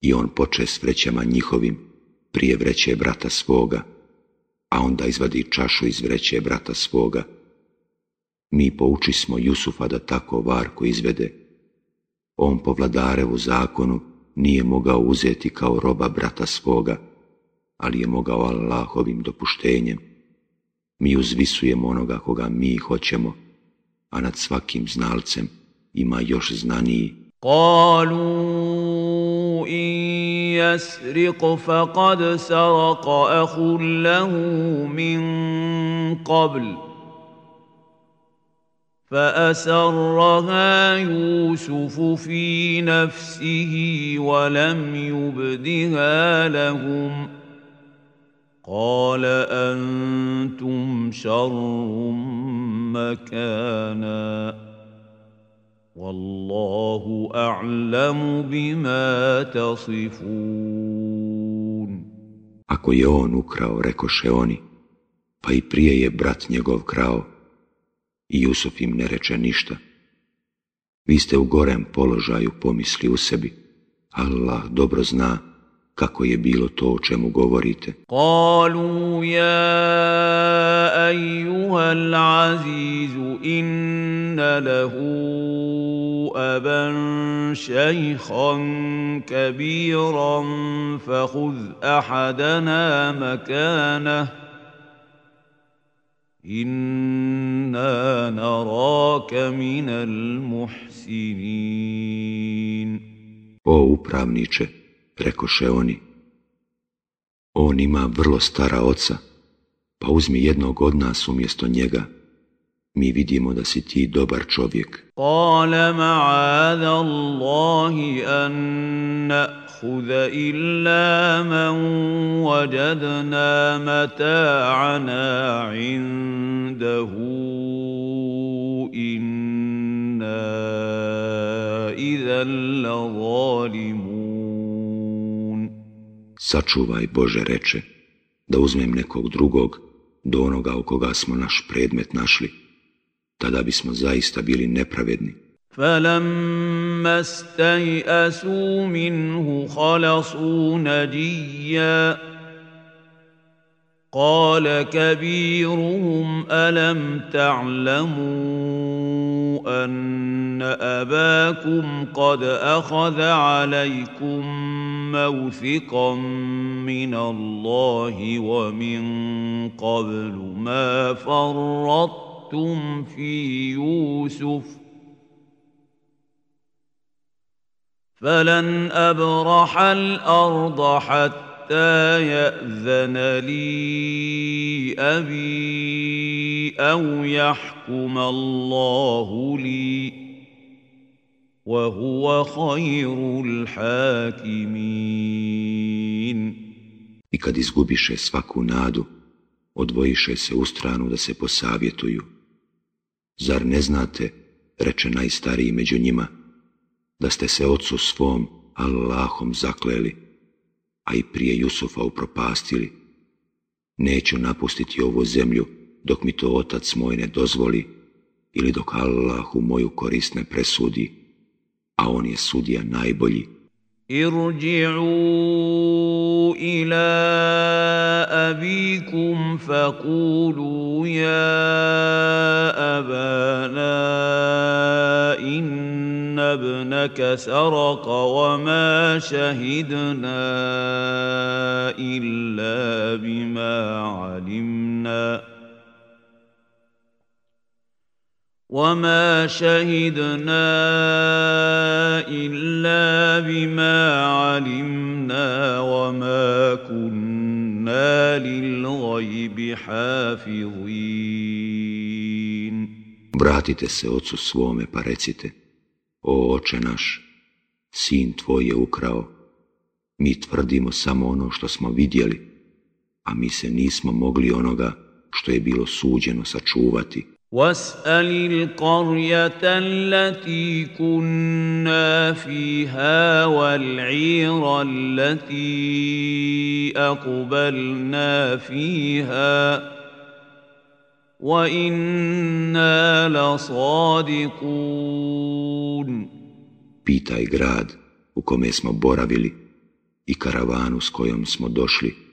Speaker 1: i on poče s vrećama njihovim, prije vreće brata svoga, a onda izvadi čašu iz vreće brata svoga. Mi poučismo Jusufa da tako varko izvede. On po vladarevu zakonu nije mogao uzeti kao roba brata svoga, ali je mogao Allahovim dopuštenjem. Mi uzvisujemo onoga koga mi hoćemo, a nad svakim znalcem ima još znaniji.
Speaker 3: Kalu إن يسرق فقد سرق أخ له من قبل فأسرها يوسف في نفسه ولم يبدها لهم قال أنتم شر مكانا Wallahu a'lamu bima tasifun.
Speaker 1: Ako je on ukrao, rekoše oni, pa i prije je brat njegov krao, i Jusuf im ne reče ništa. Vi ste u gorem položaju pomisli u sebi, Allah dobro zna kako je bilo to o čemu govorite.
Speaker 3: Kalu ja ejuhal azizu inna lahu aban šejhan kabiran fahuz ahadana makanah inna naraka minal muhsinin.
Speaker 1: O upravniče, rekoše oni, on ima vrlo stara oca, pa uzmi jednog od nas umjesto njega, mi vidimo da si ti dobar čovjek.
Speaker 3: Kale ma'ada Allahi an illa man wajadna mata'ana indahu inna idhan la zalimun.
Speaker 1: Sačuvaj Bože reče, da uzmem nekog drugog do onoga u koga smo naš predmet našli tada bismo zaista bili nepravedni.
Speaker 3: فلما استيئسوا منه خلصوا نجيا قال كبيرهم الم تعلموا ان اباكم قد اخذ عليكم موثقا من الله ومن قبل ما فرطتم فِي يُوسُفَ فَلَنْ أَبْرَحَ الْأَرْضَ حَتَّى يَأْذَنَ لِي أَبِي أَوْ يَحْكُمَ اللَّهُ لِي وَهُوَ خَيْرُ الْحَاكِمِينَ
Speaker 1: I kad izgubiše svaku nadu, odvojiše se u stranu da se posavjetuju. Zar ne znate, reče najstariji među njima, da ste se ocu svom Allahom zakleli, a i prije Jusufa upropastili? Neću napustiti ovu zemlju dok mi to otac moj ne dozvoli ili dok Allahu moju korist ne presudi, A on je sudija najbolji.
Speaker 3: ارجعوا إلى ابيكم فقولوا يا ابانا ان ابنك سرق وما شهدنا الا بما علمنا وما شهدنا الا بما علمنا وما كنا للغيب حافظين
Speaker 1: Vratite se ocu svome pa recite, o oče naš, sin tvoj je ukrao, mi tvrdimo samo ono što smo vidjeli, a mi se nismo mogli onoga što je bilo suđeno sačuvati.
Speaker 3: واسأل القرية التي كنا فيها والعير التي أقبلنا فيها. وإنا لصادقون.
Speaker 1: Pitaj grad u kome smo boravili i karavanu s kojom smo došli.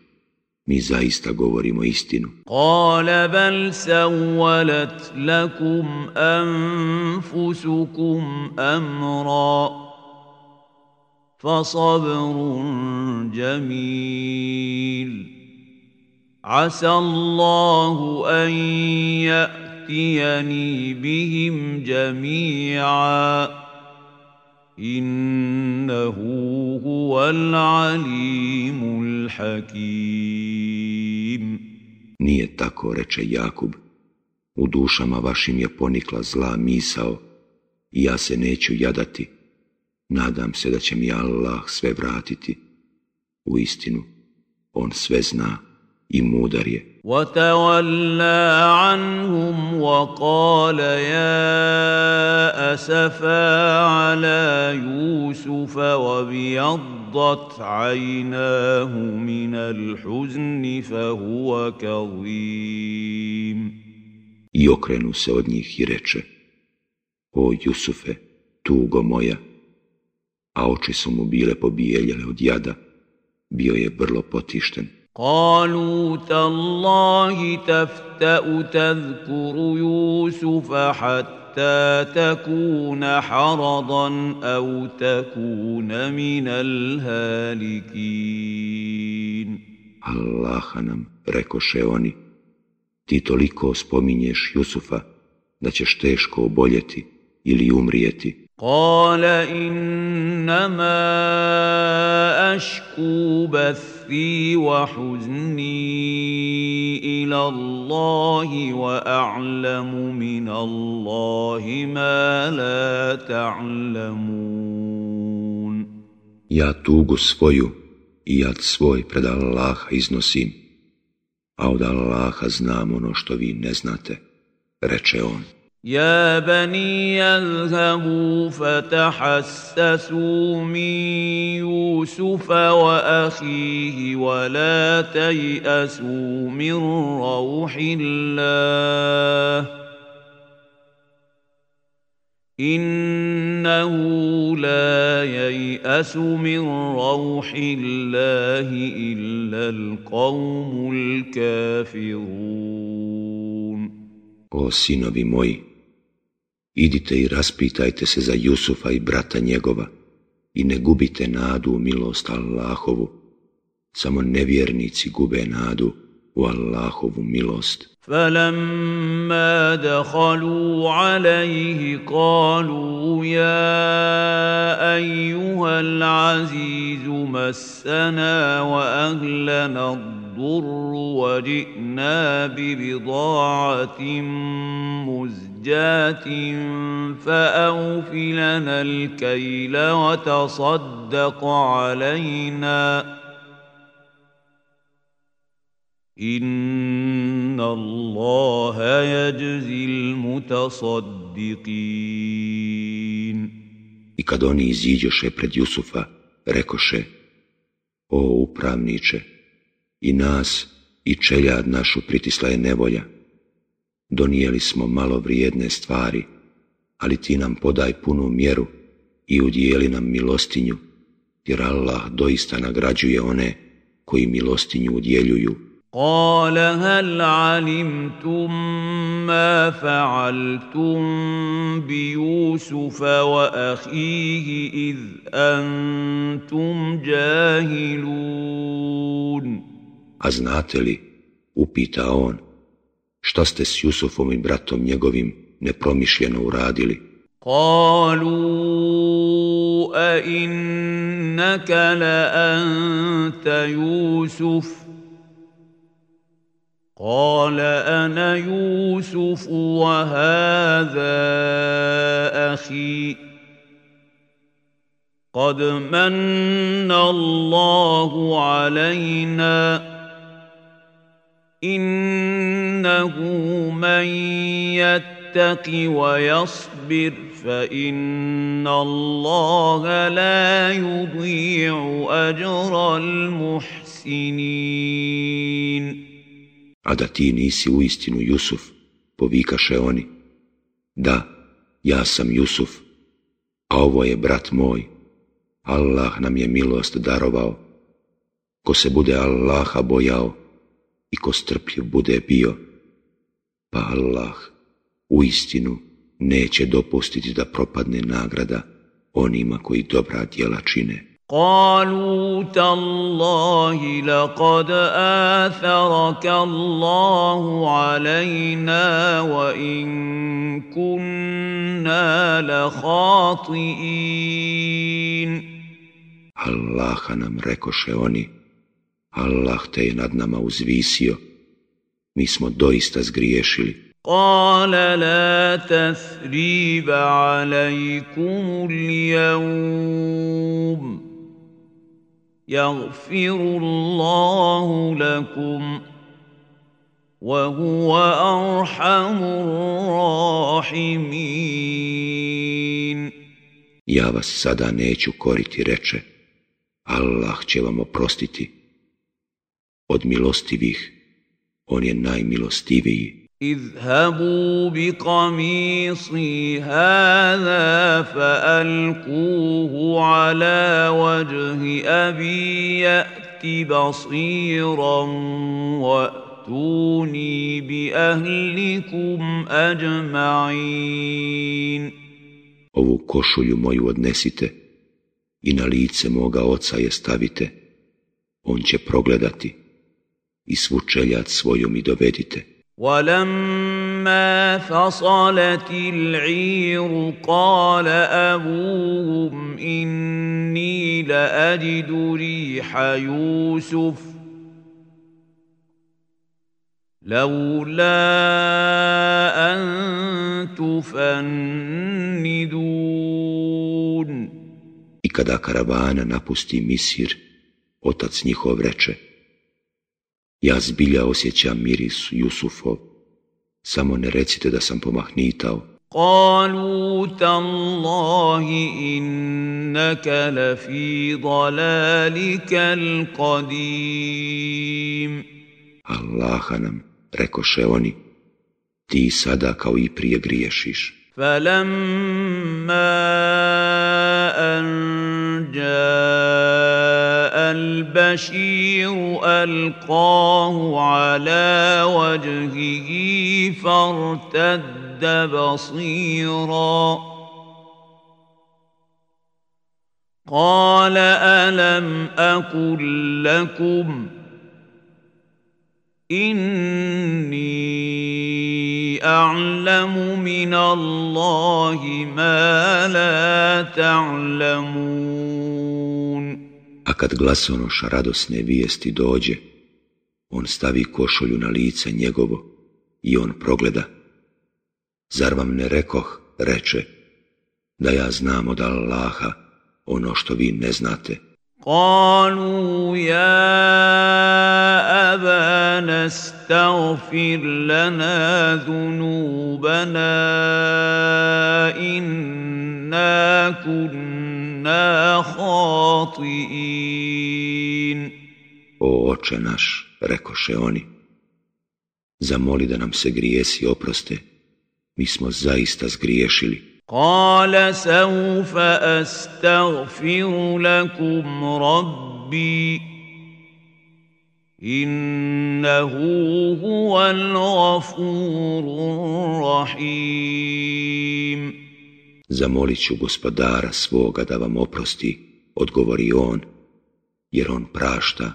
Speaker 1: Mi zaista govorimo istinu.
Speaker 3: Kale bel sewalat lakum anfusukum amra, fasabrun jamil. عسى الله أن يأتيني بهم جميعا innahu huval alimul hakim.
Speaker 1: Nije tako, reče Jakub. U dušama vašim je ponikla zla misao i ja se neću jadati. Nadam se da će mi Allah sve vratiti. U istinu, on sve zna. I mudar je.
Speaker 3: وتولى عنهم وقال يا أسفا على يوسف وابيضت عيناه من الحزن فهو كظيم
Speaker 1: I okrenu se od njih i reče, o Jusufe, tugo moja, a oči su mu bile pobijeljele od jada, bio je vrlo potišten.
Speaker 3: قالوا تالله تفتأ تذكر يوسف حتى تكون حرضا أو تكون من الهالكين
Speaker 1: Allaha nam, rekoše oni, ti toliko spominješ Jusufa da ćeš teško oboljeti ili umrijeti.
Speaker 3: قال انما اشكو بثي وحزني إلى الله واعلم من الله ما لا تعلمون
Speaker 1: Ja tugu svoju i jad svoj pred Allaha iznosim, a od Allaha znam ono što vi ne znate, reče on.
Speaker 3: يا بني اذهبوا فتحسسوا من يوسف وأخيه ولا تيأسوا من روح الله إنه لا ييأس من روح الله إلا القوم الكافرون.
Speaker 1: O sinovi moji, idite i raspitajte se za Jusufa i brata njegova i ne gubite nadu u milost Allahovu, samo nevjernici gube nadu u Allahovu milost.
Speaker 3: فلما دخلوا عليه قالوا يا ايها العزيز مسنا واهلنا الضر وجئنا ببضاعه مزجاه فاوف لنا الكيل وتصدق علينا Inna Allaha yajzil mutasaddiqin.
Speaker 1: I kad oni iziđoše pred Jusufa, rekoše, o upravniče, i nas i čeljad našu pritisla je nevolja. Donijeli smo malo vrijedne stvari, ali ti nam podaj punu mjeru i udijeli nam milostinju, jer Allah doista nagrađuje one koji milostinju udjeljuju
Speaker 3: قال هل علمتم ما فعلتم بيوسف واخيه اذ انتم جاهلون
Speaker 1: A znate li, upita on, šta ste s Jusufom i bratom njegovim nepromišljeno uradili?
Speaker 3: قالوا أئنك لأنت يوسف قال أنا يوسف وهذا أخي قد من الله علينا انه من يتق ويصبر فان الله لا يضيع اجر المحسنين
Speaker 1: a da ti nisi u istinu Jusuf, povikaše oni. Da, ja sam Jusuf, a ovo je brat moj. Allah nam je milost darovao. Ko se bude Allaha bojao i ko strpljiv bude bio, pa Allah u istinu neće dopustiti da propadne nagrada onima koji dobra djela čine.
Speaker 3: قالوا تالله لقد آثرك الله علينا وإن كنا لخاطئين
Speaker 1: Allah nam rekoše oni, Allah te je nad nama uzvisio, mi smo doista zgriješili.
Speaker 3: قال لا تثريب عليكم اليوم يغفر الله لكم وهو أرحم الراحمين
Speaker 1: Ja vas sada neću koriti, reče, Allah će vam oprostiti. Od milostivih, on je najmilostiviji.
Speaker 3: اذهبوا بقميصي هذا فألقوه على وجه أبي يأت بصيرا وأتوني بأهلكم أجمعين
Speaker 1: Ovu košulju moju odnesite i na lice moga oca je stavite. On će progledati i svu čeljat svoju mi dovedite.
Speaker 3: ولما فصلت العير قال أبوهم إني لأجد ريح يوسف لولا أن تفندون
Speaker 1: I kada karavana napusti Misir, otac njihov reče, ja zbilja osjećam miris Jusufov, samo ne recite da sam pomahnitao.
Speaker 3: قالوا تالله إنك لفي ضلالك القديم
Speaker 1: Allaha nam, rekoše oni, ti sada kao i prije griješiš.
Speaker 3: فلما أن جاء البشير ألقاه على وجهه فارتد بصيرا. قال ألم أقل لكم إني أعلم من الله ما لا تعلمون
Speaker 1: A kad glasonoša radosne vijesti dođe, on stavi košulju na lice njegovo i on progleda. Zar vam ne rekoh, reče, da ja znam od Allaha ono što vi ne znate.
Speaker 3: قالوا يا أبانا استغفر لنا ذنوبنا إنا كنا خاطئين
Speaker 1: O oče naš, rekoše oni, zamoli da nam se grijesi oproste, mi smo zaista zgriješili.
Speaker 3: قال سوف أستغفر لكم ربي إنه هو الغفور الرحيم
Speaker 1: Zamolit ću gospodara svoga da vam oprosti, odgovori on, jer on prašta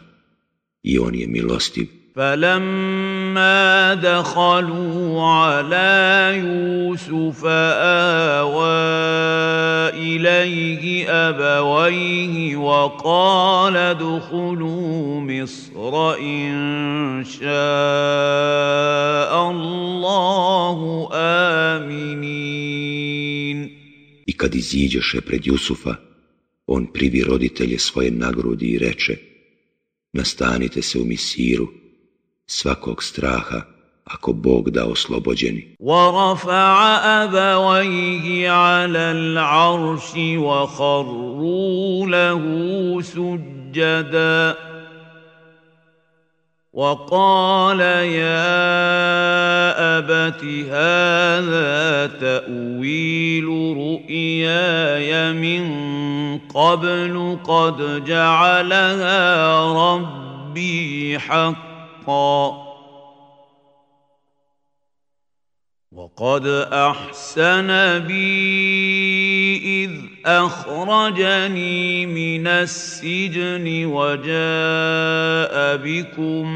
Speaker 1: i on je milostiv.
Speaker 3: فلما دخلوا على يوسف آوى إليه أبويه وقال ادخلوا مصر إن شاء الله آمنين
Speaker 1: I kad iziđeše pred Jusufa, on privi roditelje svoje na grudi i reče, nastanite se u Misiru, svakog straha, ako Bog da oslobođeni.
Speaker 3: ورفع أبويه على العرش وخروا له سجدا وقال يا أبت هذا تأويل رؤياي من قبل قد جعلها ربي حقا وقد أحسن بي إذ أخرجني من السجن وجاء بكم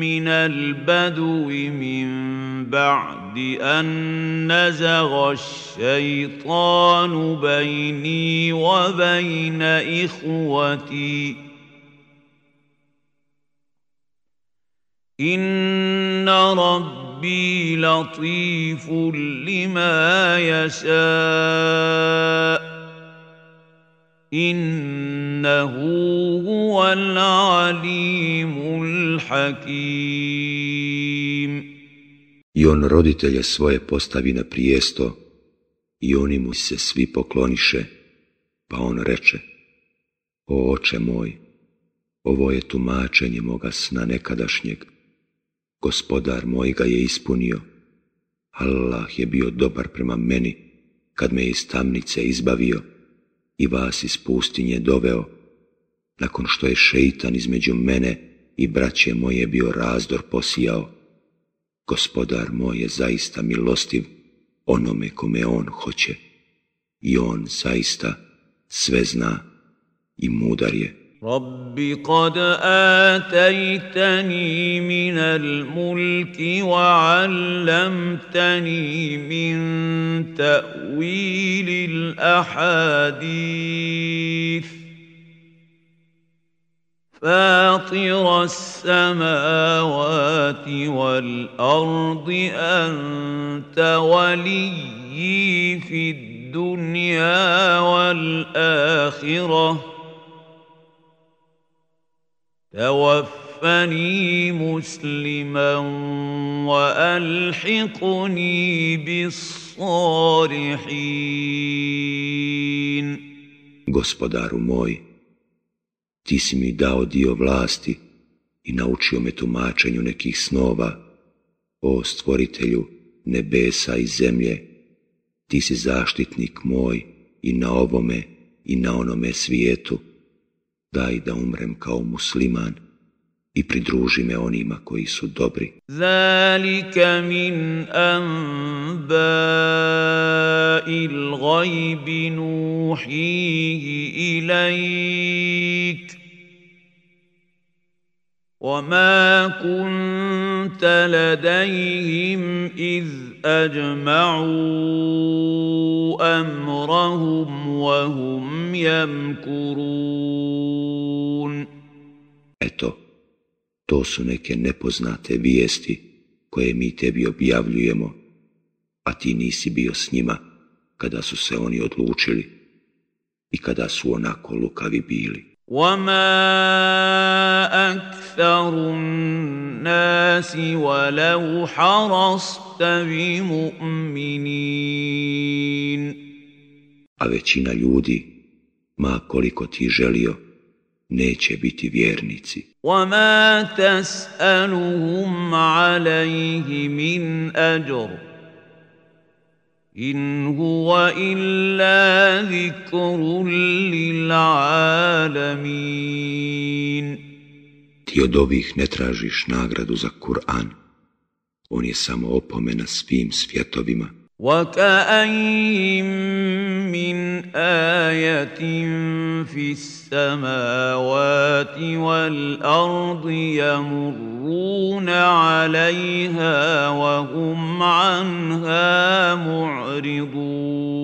Speaker 3: من البدو من بعد أن نزغ الشيطان بيني وبين إخوتي. Inna rabbi latifu lima yasha. Innahu huval alimul hakim
Speaker 1: I on roditelje svoje postavi na prijesto I oni mu se svi pokloniše Pa on reče O oče moj Ovo je tumačenje moga sna nekadašnjeg gospodar moj ga je ispunio Allah je bio dobar prema meni kad me iz tamnice izbavio i vas iz pustinje doveo, nakon što je šeitan između mene i braće moje bio razdor posijao. Gospodar moj je zaista milostiv onome kome on hoće i on zaista sve zna i mudar je.
Speaker 3: رب قد اتيتني من الملك وعلمتني من تاويل الاحاديث. فاطر السماوات والارض انت وليي في الدنيا والاخره. توفني مسلما والحقني بالصالحين
Speaker 1: Gospodaru moj, ti si mi dao dio vlasti i naučio me tumačenju nekih snova, o stvoritelju nebesa i zemlje, ti si zaštitnik moj i na ovome i na onome svijetu, Daj da umrem kao musliman i pridruži me onima koji su dobri.
Speaker 3: Zalika min anba'il gajbi nuhihi ilajk. وما كنت لديهم إذ أجمعوا أمرهم وهم يمكرون
Speaker 1: Eto, to su neke nepoznate vijesti koje mi tebi objavljujemo, a ti nisi bio s njima kada su se oni odlučili i kada su onako lukavi bili.
Speaker 3: وما أكثر الناس ولو حرصت بمؤمنين
Speaker 1: a većina ljudi, ma koliko ti želio, neće biti vjernici.
Speaker 3: وما تسألهم عليه من أجر in huwa illa zikrun lil alamin
Speaker 1: Ti od ovih ne tražiš nagradu za Kur'an, on je samo opomena svim svjetovima.
Speaker 3: وكأين من آية في السماوات والأرض يمرون عليها وهم عنها معرضون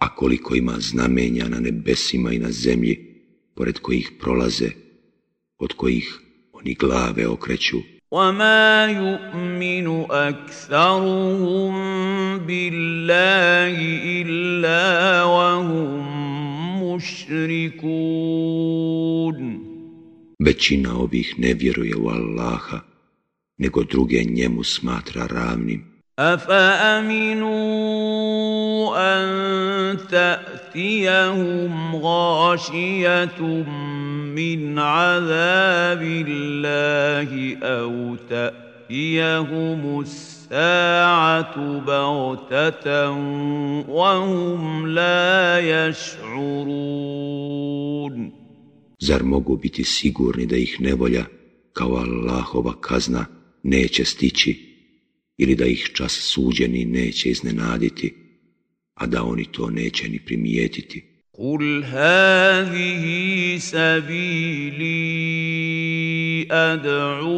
Speaker 1: A koliko ima znamenja na nebesima i na zemlji, pored kojih prolaze, od kojih oni glave okreću,
Speaker 3: وما يؤمن اكثرهم بالله الا وهم مشركون
Speaker 1: Većina ovih ne vjeruje u Allaha, nego druge njemu smatra ravnim.
Speaker 3: أفأمنوا أن تأتيهم غاشية من عذاب الله أو تأتيهم الساعة بغتة وهم لا يشعرون
Speaker 1: Zar mogu biti sigurni da ih nevolja, kao Allahova kazna, neće stići ili da ih čas suđeni neće iznenaditi, a da oni to neće ni primijetiti.
Speaker 3: قل هذه سبيلي أدعو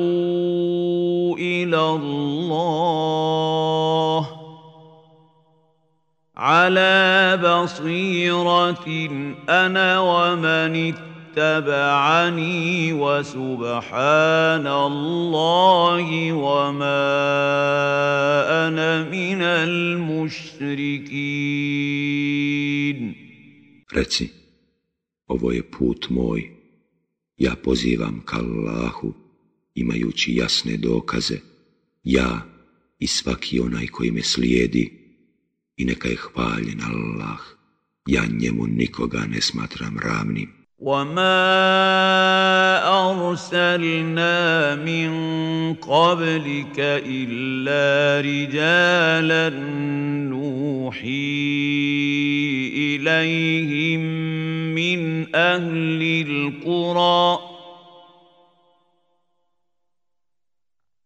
Speaker 3: إلى الله على بصيرة أنا ومن اتبعني وسبحان الله وما أنا من المشركين
Speaker 1: Reci, ovo je put moj, ja pozivam ka Allahu, imajući jasne dokaze, ja i svaki onaj koji me slijedi, i neka je hvaljen Allah, ja njemu nikoga ne smatram ravnim.
Speaker 3: وما ارسلنا من قبلك الا رجالا نوحي اليهم من أهل القرى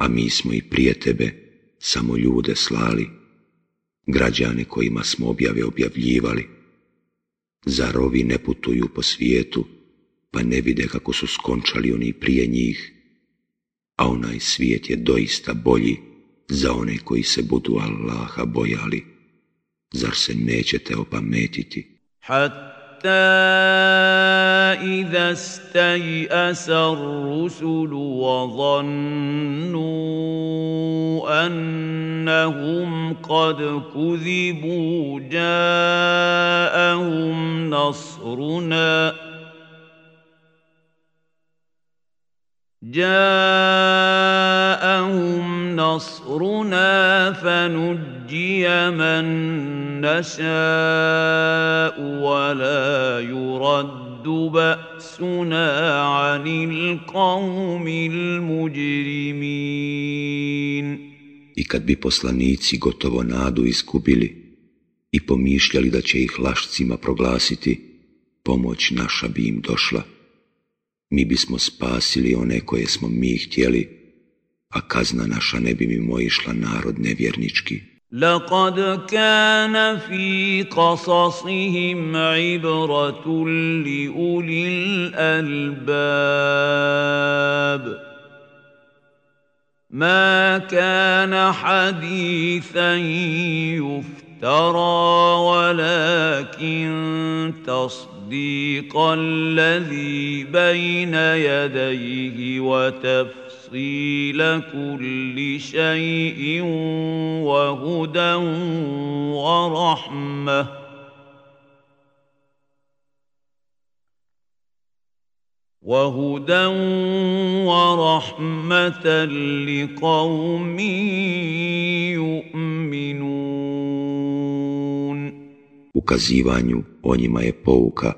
Speaker 1: a mi smo i prije tebe samo ljude slali, građane kojima smo objave objavljivali. Zar ovi ne putuju po svijetu, pa ne vide kako su skončali oni prije njih, a onaj svijet je doista bolji za one koji se budu Allaha bojali. Zar se nećete opametiti?
Speaker 3: إذا استيأس الرسل وظنوا أنهم قد كذبوا جاءهم نصرنا جاءهم نصرنا فنجي من نشاء ولا يرد يرد بأسنا عن القوم المجرمين
Speaker 1: I kad bi poslanici gotovo nadu iskupili i pomišljali da će ih lašcima proglasiti, pomoć naša bi im došla. Mi bismo spasili one koje smo mi htjeli, a kazna naša ne bi mimo išla narod nevjernički.
Speaker 3: لقد كان في قصصهم عبرة لأولي الألباب ما كان حديثا يفترى ولكن تصديق الذي بين يديه وتفسير تفصيل كل شيء وهدى ورحمة. وهدى ورحمة لقوم يؤمنون.
Speaker 1: Ukazivanju o njima je pouka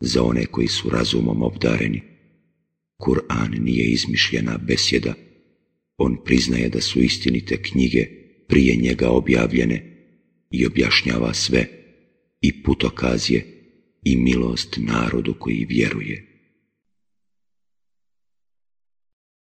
Speaker 1: za one koji su razumom obdareni. Kur'an nije izmišljena besjeda, on priznaje da su istinite knjige prije njega objavljene i objašnjava sve i putokaz je i milost narodu koji vjeruje.